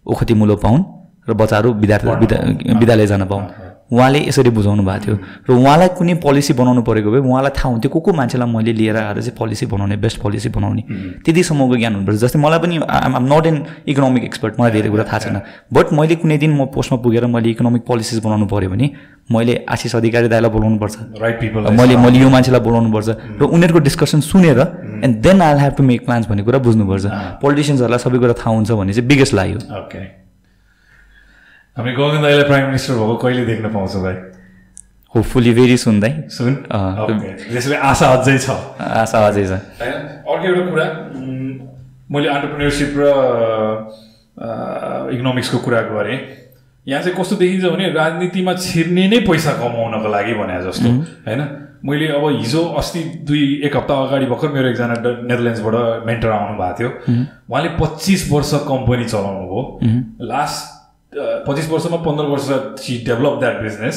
ओखती मुलो पाउन् र बच्चाहरू विद्यार्थी विद्या विद्यालय जान पाउन्। उहाँले यसरी बुझाउनु भएको थियो। र उहाँलाई कुनै पोलिसी बनाउनु परेको भए उहाँलाई थाहा हुन्थ्यो को को मान्छेलाई मैले लिएर आएर चाहिँ पोलिसी बनाउने बेस्ट पोलिसी बनाउने। त्यतिसम्मको ज्ञान हुनुपर्छ। जस्तै मलाई पनि I'm not an economic expert मलाई धेरै कुरा थाहा छैन। बट मैले कुनै दिन म पोस्टमा पुगेर मैले इकोनोमिक पोलिसिज बनाउनु पऱ्यो भने मैले आशिष अधिकारी दाईलाई बोलाउनु पर्छ राइट पिपल मैले मैले यो मान्छेलाई बोलाउनु पर्छ र उनीहरूको डिस्कसन सुनेर and then I have to make plans भन्ने कुरा बुझ्नुपर्छ। पोलिटिसियन्सहरूलाई सबै कुरा थाहा हुन्छ भने चाहिँ बिगेस्ट लाग्यो ओके हामी गोविन्द दाईलाई प्राइम मिनिस्टर भएको कहिले देख्न पाउँछौँ भाइ? होपफुली भेरी सुन अँ। ओके त्यसले आशा अझै छ। आशा अझै छ। होइन? अर्को एउटा कुरा मैले अन्टरप्रिनरसिप र इकोनोमिक्सको कुरा गरेँ। यहाँ चाहिँ कस्तो देखिन्छ भने राजनीतिमा छिर्ने नै पैसा कमाउनको लागि भने जस्तो। होइन? मैले अब हिजो अस्ति दुई एक हप्ता अगाडि भर्खर मेरो एकजना नेदरल्यान्ड्सबाट मेन्टर आउनु भएको थियो उहाँले पच्चिस वर्ष कम्पनी चलाउनु भयो लास्ट पच्चिस वर्षमा पन्ध्र वर्ष she develop that business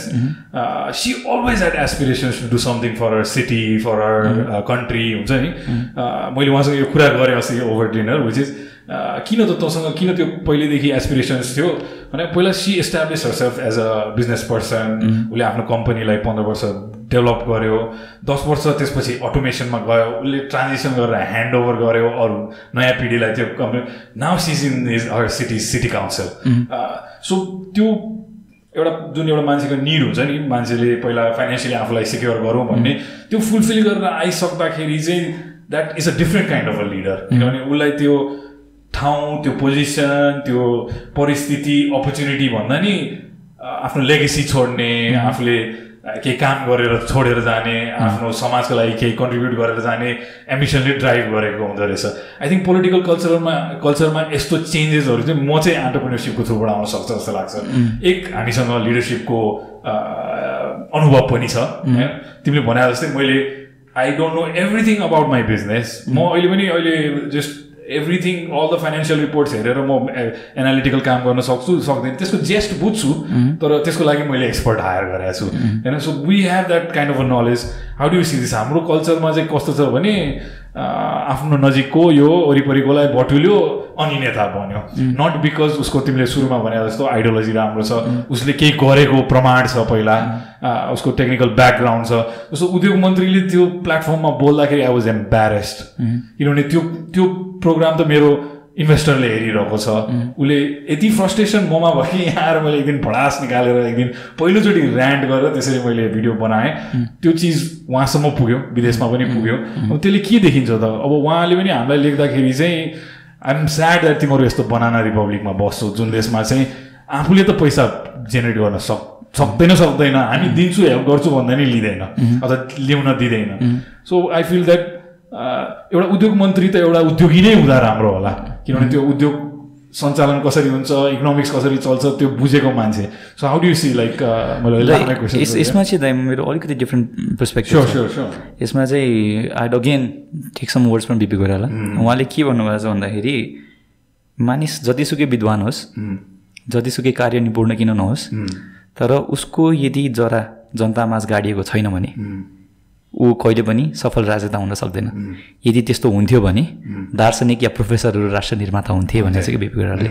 she always had aspirations to do something for our city for our country हुन्छ नि? Uh, मैले उहाँसँग यो कुरा गरेँ अस्ति ओभर डिनर विच इज किन त तँसँग किन त्यो पहिल्यैदेखि एसपिरेसन्स थियो? भने पहिला she establish herself as a business person उसले आफ्नो कम्पनीलाई पन्ध्र वर्ष डेभलप गर्यो। दस वर्ष त्यसपछि अटोमेसनमा गयो। उसले ट्रान्जेक्सन गरेर ह्यान्ड ओभर गर्यो अरू नयाँ पिँढीलाई त्यो now she's in is our city city council so त्यो एउटा जुन एउटा मान्छेको निड हुन्छ नि मान्छेले पहिला फाइनेन्सियली आफूलाई सिक्योर गरौँ भन्ने त्यो फुलफिल गरेर आइसक्दाखेरि चाहिँ that is a different kind of a leader किनभने उसलाई त्यो ठाउँ त्यो पोजिसन त्यो परिस्थिति अपर्च्युनिटी भन्दा नि अ, आफ्नो लेगेसी छोड्ने आफूले अ, केही काम गरेर छोडेर जाने आफ्नो समाजको लागि केही कन्ट्रिब्युट गरेर जाने एम्बिसनले ड्राइभ गरेको हुँदो रहेछ। आई थिङ्क पोलिटिकल कल्चरमा कल्चरमा यस्तो चेन्जेसहरू चाहिँ म चाहिँ एन्टरप्रिनरसिपको थ्रुबाट आउन सक्छ जस्तो लाग्छ। एक हामीसँग लिडरसिपको अनुभव पनि छ। होइन तिमीले भने जस्तै मैले I don't know everything about my business म अहिले पनि अहिले just everything all the financial reports हेरेर म एनालिटिकल काम गर्न सक्छु सक्दैन। त्यसको जेस्ट बुझ्छु तर त्यसको लागि मैले एक्सपर्ट हायर गरेको छु। होइन? So we have that kind of a knowledge how do see this हाम्रो कल्चरमा चाहिँ कस्तो छ भने आफ्नो नजिकको यो वरिपरिकोलाई बटुल्यो। अनि नेता बन्यो नट बिकज उसको तिमीले सुरुमा भने जस्तो आइडियोलोजी राम्रो छ उसले केही गरेको प्रमाण छ पहिला उसको टेक्निकल ब्याकग्राउन्ड छ। उसको उद्योग मन्त्रीले त्यो प्लेटफर्ममा बोल्दाखेरि आई वाज एम्ब्यारेस्ड किनभने त्यो त्यो प्रोग्राम त मेरो इन्भेस्टरले हेरिरहेको छ। उसले यति फ्रस्ट्रेसन ममा भयो कि यहाँ आएर मैले एक दिन भडास निकालेर एक दिन पहिलोचोटि ऱ्यान्ड गरेर त्यसरी मैले भिडियो बनाएँ। त्यो चिज उहाँसम्म पुग्यो विदेशमा पनि पुग्यो। अब त्यसले के देखिन्छ त? अब उहाँले पनि हामीलाई लेख्दाखेरि चाहिँ आइएम स्याड द्याट तिमीहरू यस्तो बनाना रिपब्लिकमा बस्छौ जुन देशमा चाहिँ आफूले त पैसा जेनेरेट गर्न सक् सक्दैन सक्दैन। हामी दिन्छु हेल्प गर्छु भन्दा नि लिँदैन। अथवा ल्याउन दिँदैन। सो आई फिल द्याट एउटा उद्योग मन्त्री त एउटा उद्योगी नै हुँदा राम्रो होला। किनभने त्यो उद्योग सञ्चालन कसरी हुन्छ इकोनोमिक्स कसरी चल्छ त्यो बुझेको मान्छे। So how do see like मैले यसमा चाहिँ दाइ मेरो अलिकति डिफ्रेन्ट पर्सपेक्टिभ यसमा चाहिँ आइड अगेन ठिक सम वर्ड्स पनि बिपी कोइराला उहाँले के भन्नुभएको छ भन्दाखेरि मानिस जतिसुकै विद्वान होस् जतिसुकै कार्य निपुण किन नहोस् तर उसको यदि जरा जनतामाझ गाडिएको छैन भने ऊ कहिले पनि सफल राजनेता हुन सक्दैन। यदि त्यस्तो हुन्थ्यो भने दार्शनिक या प्रोफेसरहरू राष्ट्र निर्माता हुन्थे भनेर चाहिँ BP कोइरालाले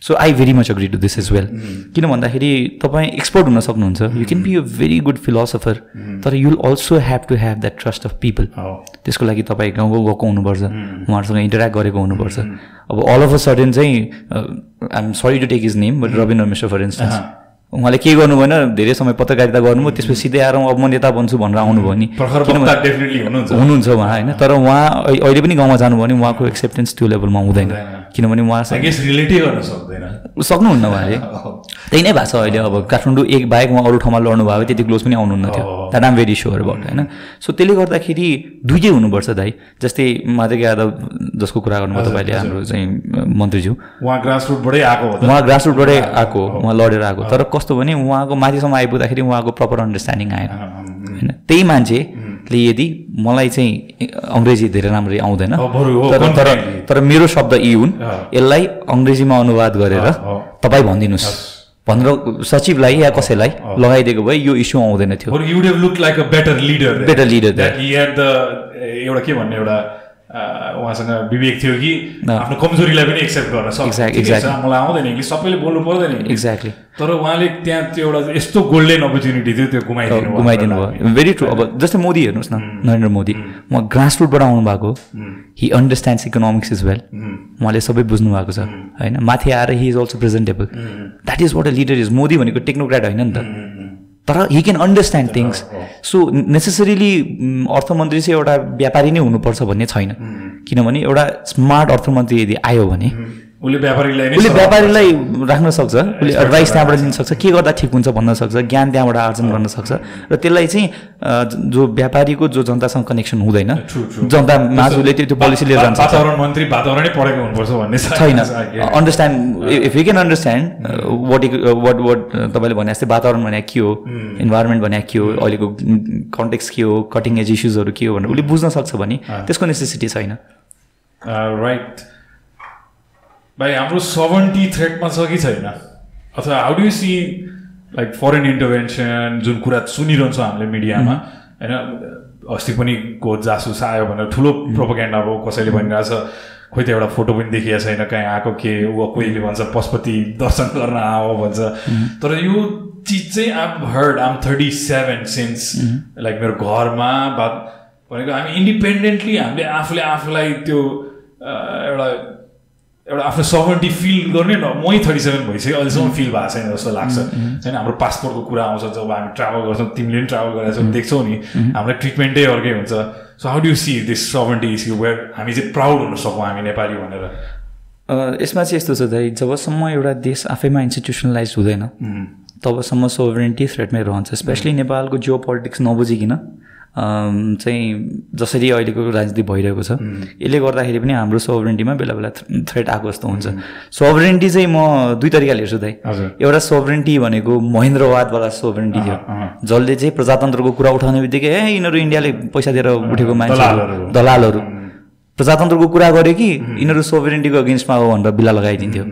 so I very much agree to this as well किन भन्दाखेरि तपाईँ एक्सपर्ट हुन सक्नुहुन्छ। You can be a very good philosopher तर you'll also have to have that trust of people त्यसको लागि तपाईँ गाउँ गाउँ गएको हुनुपर्छ। उहाँहरूसँग इन्टरेक्ट गरेको हुनुपर्छ। अब अल अफ अ सडन चाहिँ I am sorry to take his name but Rabindra Mishra for instance उहाँले के गर्नु भएन धेरै समय पत्रकारिता गर्नुभयो त्यसपछि सिधै आएर अब म नेता बन्छु भनेर आउनुभयो नि। हुनुहुन्छ। उहाँ होइन। तर उहाँ अहि- अहिले पनि गाउँमा जानुभयो भने उहाँको एक्सेप्टेन्स त्यो लेभलमा हुँदैन। किनभने उहाँ सक्नुहुन्न उहाँले। त्यही नै भएको छ अहिले अब। काठमाडौँ एक बाहेक उहाँ अरू ठाउँमा लड्नु भयो त्यति क्लोज पनि आउनुहुन्न थियो। That I'm very sure about होइन। सो त्यसले गर्दाखेरि दुइटै हुनुपर्छ दाइ। जस्तै माधव यादव जसको कुरा गर्नुभयो तपाईँले हाम्रो चाहिँ मन्त्रीज्यू। उहाँ ग्रास रुटबाटै आएको उहाँ ग्रासरुटबाटै आएको उहाँ लडेर आएको तर कस्तो भने उहाँको माथिसम्म आइपुग्दाखेरि उहाँको प्रपर अन्डरस्ट्यान्डिङ आएन। होइन? त्यही मान्छेले यदि मलाई चाहिँ अङ्ग्रेजी धेरै राम्ररी आउँदैन तर तर confidently। तर मेरो शब्द यी हुन्। यसलाई अङ्ग्रेजीमा अनुवाद गरेर। तपाईँ भनिदिनुहोस्। भनेर सचिवलाई या कसैलाई लगाइदिएको भए यो इस्यु आउँदैन थियो। एउटा के भन्ने एउटा उहाँसँग विवेक थियो कि। आफ्नो कमजोरीलाई पनि एक्सेप्ट गर्न सक्छ. मलाई आउँदैन इङ्ग्लिस सबैले बोल्नु पर्दैन एक्ज्याक्टली तर उहाँले त्यहाँ त्यो एउटा यस्तो गोल्डन अपर्च्युनिटी थियो त्यो गुमाइदिनु गुमाइदिनु हामीलाई। भयो भेरी ट्रु अब जस्तै मोदी हेर्नुहोस् न नरेन्द्र मोदी। उहाँ ग्रास रुटबाट आउनु भएको he understands economics as well उहाँले सबै बुझ्नु भएको छ होइन? माथि आएर he is also presentable that is what a leader is Modi भनेको टेक्नोक्राट होइन नि त। तर he can understand things so necessarily अर्थमन्त्री चाहिँ एउटा व्यापारी नै हुनुपर्छ भन्ने छैन। किनभने एउटा स्मार्ट अर्थमन्त्री यदि आयो भने उसले व्यापारीलाई उसले व्यापारीलाई राख्न सक्छ उसले एडभाइस त्यहाँबाट दिन सक्छ के गर्दा ठिक हुन्छ भन्न सक्छ ज्ञान त्यहाँबाट आर्जन गर्न सक्छ। र त्यसलाई चाहिँ जो व्यापारीको जो जनतासँग कनेक्सन हुँदैन. जनता माझुले त्यो त्यो पोलिसी लिएर जान्छ। वातावरण मन्त्री वातावरणै पढेको हुनुपर्छ भन्ने छैन. Understand if you can understand what what what तपाईँले भने जस्तै वातावरण भने के हो इन्भाइरोमेन्ट भने के हो अहिलेको कन्टेक्स के हो कटिङ एज इस्युजहरू के हो भनेर उसले बुझ्न सक्छ भने त्यसको नेसेसिटी छैन। राइट भाइ हाम्रो सभन्टी थ्रेटमा छ कि छैन? अथवा how do see like foreign intervention जुन कुरा सुनिरहन्छौँ हामीले मिडियामा होइन अस्ति पनि को जासुस आयो भनेर ठुलो प्रोपोगेन्डा अब कसैले भनिरहेछ खोइ त एउटा फोटो पनि देखिएको छैन कहीँ आएको के? ऊ कोहीले भन्छ पशुपति दर्शन गर्न आऊ भन्छ। तर यो चिज चाहिँ I'm heard I'm thirty seven since like मेरो घरमा बात भनेको हामी इन्डिपेन्डेन्टली हामीले आफूले आफूलाई त्यो एउटा एउटा आफ्नो सभर्टी फिल गर्ने न मै थर्टी सेभेन भइसक्यो अहिलेसम्म फिल भएको छैन जस्तो लाग्छ। होइन हाम्रो पासपोर्टको कुरा आउँछ जब हामी ट्राभल गर्छौँ तिमीले पनि ट्राभल गरेको छौ देख्छौ नि हामीलाई ट्रिटमेन्टै अर्कै हुन्छ। So how do see this sovereignty issue where हामी चाहिँ प्राउड हुन सकौँ हामी नेपाली भनेर? यसमा चाहिँ यस्तो छ दाइ जबसम्म एउटा देश आफैमा इन्स्टिट्युसनलाइज हुँदैन तबसम्म सोभरेन्टी थ्रेटमै रहन्छ स्पेसली नेपालको जियो पोलिटिक्स नबुझिकन। चाहिँ जसरी अहिलेको राजनीति भइरहेको छ। यसले गर्दाखेरि पनि हाम्रो सोभरेन्टीमा बेला बेला थ्रेट आएको जस्तो हुन्छ। सोभरेन्टी चाहिँ म दुई तरिकाले हेर्छु दाइ। एउटा सोभरेन्टी भनेको महेन्द्रवादवाला सोभरेन्टी थियो जसले चाहिँ प्रजातन्त्रको कुरा उठाउने बित्तिकै ए यिनीहरू इन्डियाले पैसा दिएर उठेको मान्छेहरू दलालहरू। प्रजातन्त्रको कुरा गर्यो कि यिनीहरू सोभरेन्टीको अगेन्स्टमा हो भनेर बिल्ला लगाइदिन्थ्यो।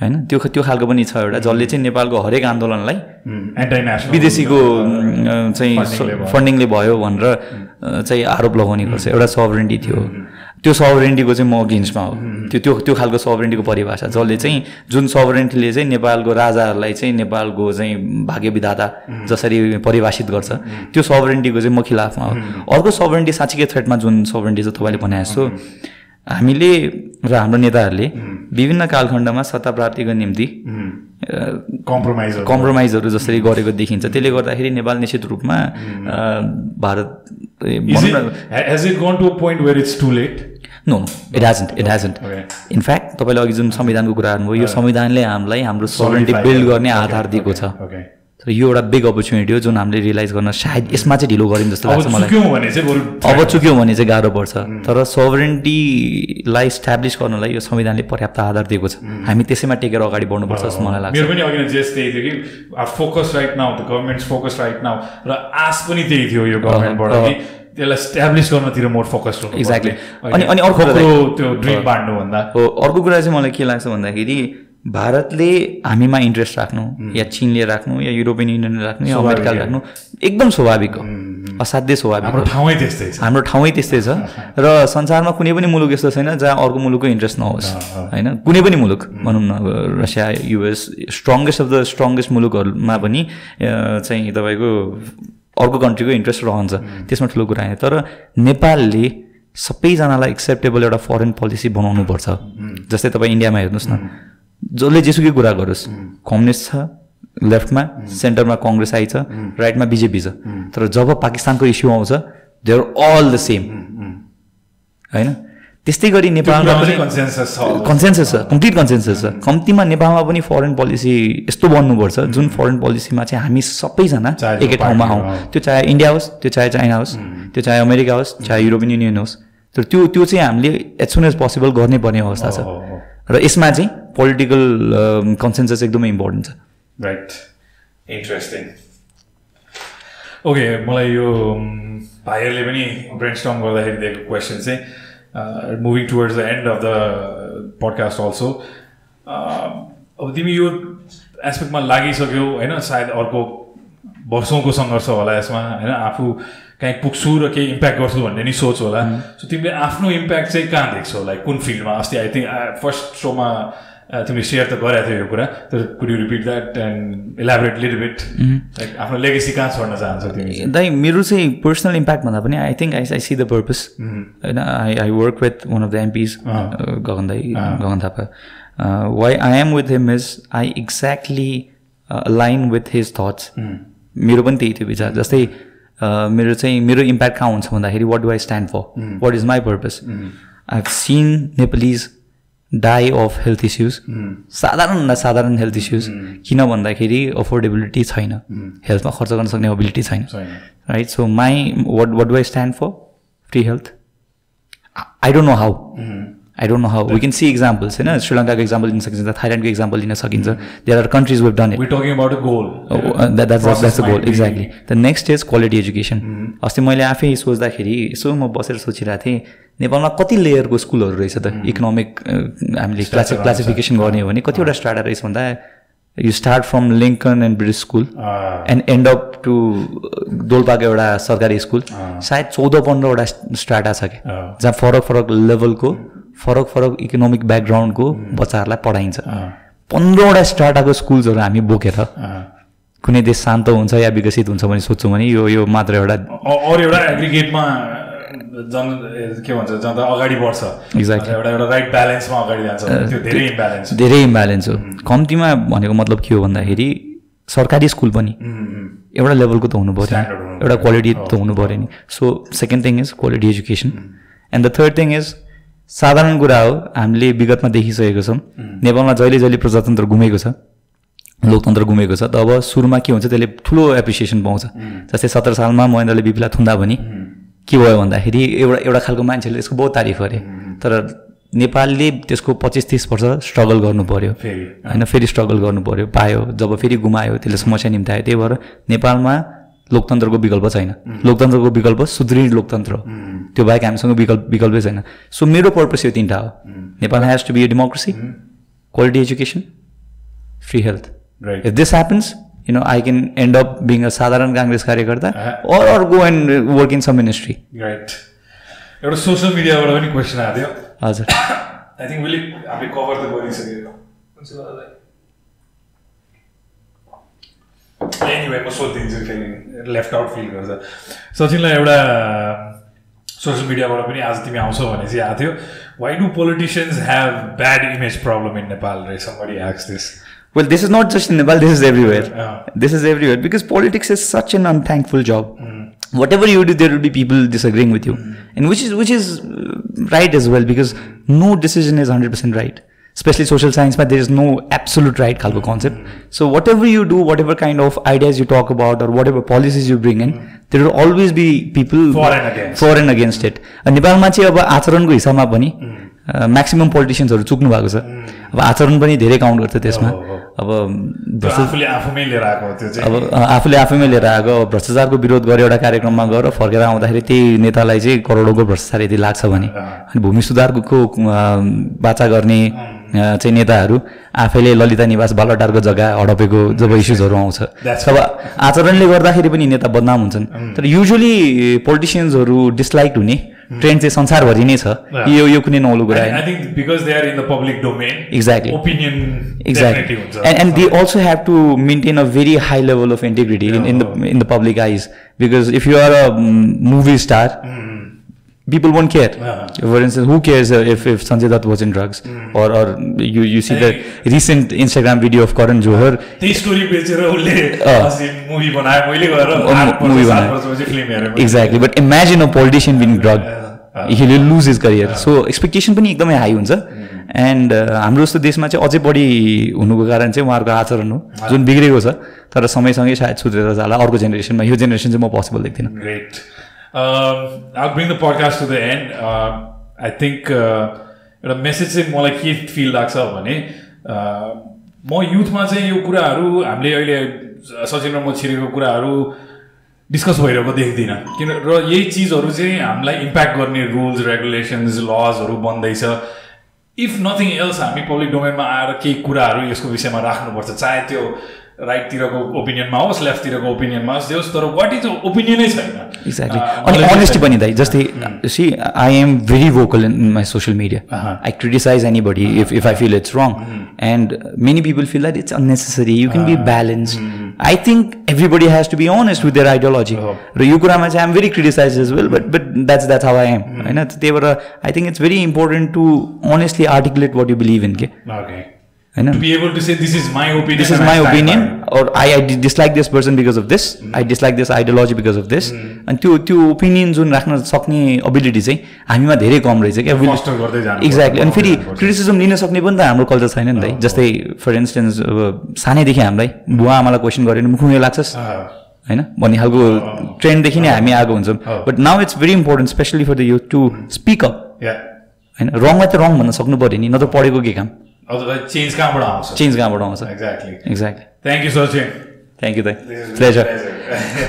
होइन? त्यो त्यो खालको पनि छ एउटा जसले चाहिँ नेपालको हरेक आन्दोलनलाई विदेशीको चाहिँ फन्डिङले भयो। भनेर चाहिँ आरोप लगाउने गर्छ। एउटा सोभरेन्टी थियो। त्यो सोभरेन्टीको चाहिँ म अगेन्स्टमा हो। त्यो त्यो त्यो खालको सोभरेन्टीको परिभाषा जसले चाहिँ जुन सोभरेन्टीले चाहिँ नेपालको राजाहरूलाई चाहिँ नेपालको चाहिँ भाग्य विधाता जसरी परिभाषित गर्छ त्यो सोभरेन्टीको चाहिँ म खिलाफमा हो। अर्को सोभरेन्टी साँच्चीकै थ्रेटमा जुन सोभरेन्टी छ तपाईँले भने जस्तो हामीले र हाम्रो नेताहरूले विभिन्न कालखण्डमा सत्ता प्राप्तिको निम्ति कम्प्रोमाइज कम्प्रोमाइजहरू जसरी गरेको देखिन्छ। त्यसले गर्दाखेरि नेपाल निश्चित रूपमा भारत न it hasn't it hasn't. In fact तपाईँले अघि जुन संविधानको कुरा गर्नुभयो यो संविधानले हामीलाई हाम्रो सोभरेन्टी बिल्ड गर्ने आधार दिएको छ। तर यो एउटा बिग अपर्च्युनिटी हो जुन हामीले रियलाइज गर्न सायद यसमा चाहिँ ढिलो गऱ्यौँ जस्तो लाग्छ मलाई। अब चुक्यो भने चाहिँ गाह्रो पर्छ। तर सोभरेन्टीलाई इस्टाब्लिस गर्नलाई यो संविधानले पर्याप्त आधार दिएको छ। हामी त्यसैमा टेकेर अगाडि बढ्नुपर्छ जस्तो मलाई लाग्छ। मेरो पनि अघि नै जेस त्यही थियो कि focus right now the government focus right now र आश पनि त्यही थियो यो गभर्मेन्टबाट त्यसलाई स्ट्याब्लिस गर्नतिर मोर फोकस Exactly. अनि- अनि अर्को त्यो ड्रिम बाँड्नुभन्दा। हो अर्को कुरा चाहिँ मलाई के लाग्छ भन्दाखेरि भारतले हामीमा इन्ट्रेस्ट राख्नु या चिनले राख्नु या युरोपियन युनियनले राख्नु या अमेरिकाले। राख्नु एकदम स्वाभाविक हो। असाध्यै स्वाभाविक हाम्रो ठाउँै त्यस्तै छ। हाम्रो ठाउँै त्यस्तै छ। र संसारमा कुनै पनि मुलुक यस्तो छैन जहाँ अर्को मुलुकको इन्ट्रेस्ट नहोस्। होइन? कुनै पनि मुलुक भनौँ न Russia US strongest of the strongest मुलुकहरूमा पनि चाहिँ तपाईँको अर्को कन्ट्रीको इन्ट्रेस्ट रहन्छ। त्यसमा ठुलो कुरा होइन तर नेपालले सबैजनालाई एक्सेप्टेबल एउटा फरेन पोलिसी बनाउनु पर्छ जस्तै तपाईँ इन्डियामा हेर्नुहोस् न। जसले जेसुकै कुरा गरोस् कम्युनिस्ट छ लेफ्टमा सेन्टरमा कङ्ग्रेस आइछ राइटमा बिजेपी छ। तर जब पाकिस्तानको इस्यु आउँछ they are all the same होइन? त्यस्तै गरी नेपालमा पनि कन्सेन्सस छ। कम्प्लिट कन्सेन्सस छ। कम्तीमा नेपालमा पनि फरेन पोलिसी यस्तो बन्नुपर्छ जुन फरेन पोलिसीमा चाहिँ हामी सबैजना एकै ठाउँमा आउँ। त्यो चाहे इन्डिया होस् त्यो चाहे चाइना होस् त्यो चाहे अमेरिका होस् चाहे युरोपियन युनियन होस्। तर त्यो त्यो चाहिँ हामीले एज सुन एज पोसिबल गर्नै पर्ने अवस्था छ। र यसमा चाहिँ पोलिटिकल कन्सेन्सस एकदमै इम्पोर्टेन्ट छ। राइट इन्ट्रेस्टिङ ओके मलाई यो म, भाइहरूले पनि ब्रेन स्टम गर्दाखेरि दिएको क्वेसन चाहिँ moving towards the end of the podcast also अब तिमी यो एस्पेक्टमा लागिसक्यौ होइन? सायद अर्को वर्षौँको सङ्घर्ष होला यसमा होइन? आफू कहीँ पुग्छु र केही इम्प्याक्ट गर्छु भन्ने नि सोच होला। सो तिमीले आफ्नो इम्प्याक्ट चाहिँ कहाँ देख्छौ? लाइक कुन फिल्डमा? अस्ति आई थिङ्क फर्स्ट सोमा तिमीले सेयर त गरेको थियौ यो कुरा। तर could you repeat that and elaborate little bit like आफ्नो लेगेसी कहाँ छोड्न चाहन्छौ तिमी? दाइ मेरो चाहिँ पर्सनल इम्प्याक्ट भन्दा पनि I think I I see the purpose होइन I I work with one of the MPs Gagan dai Gagan Thapa. Why I am with him is I exactly line with his thoughts मेरो पनि त्यही थियो विचार। जस्तै मेरो चाहिँ मेरो इम्प्याक्ट कहाँ हुन्छ भन्दाखेरि what do I stand for what is my purpose I have seen Nepalese die of health issues साधारणभन्दा साधारण हेल्थ इस्युज किन भन्दाखेरि अफोर्डेबिलिटी छैन। हेल्थमा खर्च गर्न सक्ने एबिलिटी छैन। छैन। Right? So my what what do i stand for? Free health? I- i don't i don't know how. We can see examples होइन श्रीलङ्काको एक्जाम्पल लिन सकिन्छ थाइल्यान्डको एक्जाम्पल लिन सकिन्छ there are countries we've done it we about a goal that's goal exactly the next is quality education अस्ति मैले आफै सोच्दाखेरि यसो म बसेर सोचिरहेको थिएँ नेपालमा कति लेयरको स्कुलहरू रहेछ त इकोनोमिक हामीले क्लासि क्लासिफिकेसन गर्ने हो भने कतिवटा स्टार्ट रहेछ भन्दा you start from Lincoln and British school and end up to दोलपाको एउटा सरकारी स्कुल सायद चौध पन्ध्रवटा स्टार्टा छ कि अँ। जहाँ फरक फरक लेभलको फरक फरक इकोनोमिक ब्याकग्राउन्डको बच्चाहरूलाई पढाइन्छ। पन्ध्रवटा स्टार्टाको स्कुल्सहरू हामी बोकेर कुनै देश शान्त हुन्छ या विकसित हुन्छ भने सोध्छौँ भने यो यो मात्र एउटा अरू एउटा एग्रिगेटमा जन के भन्छ जनता अगाडि बढ्छ। Exactly. एउटा एउटा राइट ब्यालेन्समा अगाडि जान्छ। त्यो धेरै इम्ब्यालेन्स धेरै इम्ब्यालेन्स हो। कम्तीमा भनेको मतलब के हो भन्दाखेरि सरकारी स्कुल पनि एउटा लेभलको त हुनु पऱ्यो। एउटा क्वालिटी त हुनु पऱ्यो नि। So second thing is quality education and the third thing is साधारण कुरा हो हामीले विगतमा देखिसकेको छौँ। नेपालमा जहिले जहिले प्रजातन्त्र गुमेको छ लोकतन्त्र गुमेको छ तब सुरुमा के हुन्छ त्यसले ठुलो एप्रिसिएसन पाउँछ। जस्तै सत्र सालमा महेन्द्रले बिपीलाई थुन्दा पनि के भयो भन्दाखेरि एउटा एउटा खालको मान्छेले त्यसको बहुत तारिफ गरे। तर नेपालले त्यसको पच्चिस तिस वर्ष स्ट्रगल गर्नु पर्यो। फेरि होइन फेरि स्ट्रगल गर्नु पर्यो पायो जब फेरि गुमायो त्यसले समस्या निम्तायो। त्यही भएर नेपालमा लोकतन्त्रको विकल्प छैन। लोकतन्त्रको विकल्प सुदृढ लोकतन्त्र हो। त्यो बाहेक हामीसँग विकल्प विकल्पै छैन। सो मेरो पर्पस यो तिनवटा हो। Nepal has to be a democracy quality education free health if this happens you know i can end up being a साधारण काङ्ग्रेस कार्यकर्ता or or go and work in some ministry right एउटा social मिडियाबाट पनि question आएको थियो हजुर। I think मैले हामीले कभर त गरिसकेको। एनिवे म सोधिदिन्छु फेरि लेफ्ट आउट फिल गर्छ सचिनलाई एउटा सोसियल मिडियाबाट पनि आज तिमी आउँछौ भने चाहिँ आएको थियो। Why do politicians have bad image problem in Nepal रे? समरी hex this well this is not just in Nepal this is everywhere this is everywhere because politics is such an unthankful job what ever you do there would be people disagreeing with you and which is which is right as well because no decision is hundred percent right social science but there is no absolute right kalko concept. So whatever you do whatever kind of ideas you talk about or whatever policies you bring in there will always be people For and against. For and against it नेपालमा चाहिँ अब आचरणको हिसाबमा पनि maximum पोलिटिसियन्सहरू चुक्नु भएको छ। अब आचरण पनि धेरै काउन्ट गर्छ त्यसमा। अब अब आफूले आफैमै लिएर आएको अब भ्रष्टाचारको विरोध गरेर एउटा कार्यक्रममा गएर फर्केर आउँदाखेरि त्यही नेतालाई चाहिँ करोडौँको भ्रष्टाचार यदि लाग्छ भने। अनि भूमि सुधारको बाचा गर्ने चाहिँ नेताहरू आफैले ललिता निवास बालटारको जग्गा हडपेको जब इस्युजहरू आउँछ। तब आचरणले गर्दाखेरि पनि नेता बदनाम हुन्छन्। तर युजली पोलिटिसियन्सहरू डिसलाइक हुने ट्रेन्ड चाहिँ संसारभरि नै छ। यो यो कुनै नौलो कुरा I think because they are in the public domain Exactly. Opinion exactly. हुन्छ। And, and they also have to maintain a very high level of integrity people won't care Yeah. for instance who cares uh, if, if sanjay dutt was in drugs or or you you see the recent instagram video of karan johar त्यही story बेचेर उसले अँ। Movie बनायो मैले गएर सात बनायो। exactly but imagine a politician being drugged he will lose his career so expectation पनि एकदमै हाई हुन्छ एन्ड हाम्रो जस्तो देशमा चाहिँ अझै बढी हुनुको कारण चाहिँ उहाँहरूको आचरण हो जुन बिग्रेको छ तर समयसँगै सायद सुध्रेर जाला अर्को जेनेरेसनमा यो जेनेरेसन चाहिँ म पोसिबल देख्दिनँ great I bring the podcast to the end I think एउटा मेसेज चाहिँ मलाई के फिल लाग्छ भने uh, म युथमा चाहिँ यो कुराहरू हामीले अहिले सचिन र म छिरेको कुराहरू डिस्कस भइरहेको देख्दिनँ। किन र यही चिजहरू चाहिँ हामीलाई इम्प्याक्ट गर्ने रुल्स रेगुलेसन्स लजहरू बन्दैछ। इफ नथिङ एल्स हामी पब्लिक डोमेनमा आएर केही कुराहरू यसको विषयमा राख्नुपर्छ। चाहे त्यो राइटतिरको ओपिनियनमा होस् लेफ्टतिरको ओपिनियनमा होस् जे होस् तर वाट इज ओपिनियनै छैन। एक्ज्याक्टली अनि अनेस्टी पनि दाइ जस्तै see I am very vocal in my social media I criticize anybody if if I feel it's wrong and many people feel that it's unnecessary you can be balance I think everybody has to be honest with their ideology र यो कुरामा चाहिँ I'm very criticize as well but but that's that's how I am होइन? त्यही भएर I think it's very important to honestly articulate what you believe in के Okay. होइन it. or I, I di- dislike this person because of this. I dislike this ideology because of this. अनि त्यो त्यो opinion जुन राख्न सक्ने ability चाहिँ हामीमा धेरै कम रहेछ क्या। एक्ज्याक्टली अनि फेरि। क्रिटिसिजम लिन सक्ने पनि त हाम्रो कल्चर छैन नि त जस्तै फर इन्स्टेन्स अब सानैदेखि हामीलाई बुवा आमालाई क्वेसन गऱ्यो भने मुखुमै लाग्छस् होइन? भन्ने खालको ट्रेन्डदेखि नै हामी आएको हुन्छौँ। But now it's very important specially for the youth to speak up. होइन? रङलाई त रङ भन्न सक्नु पऱ्यो नि नत्र पढेको के काम? Otherwise, change कहाँबाट आउँछ चेन्ज कहाँबाट आउँछ Exactly. Exactly Thank you, Sachin. Thank you दाइ This is प्लेजर pleasure.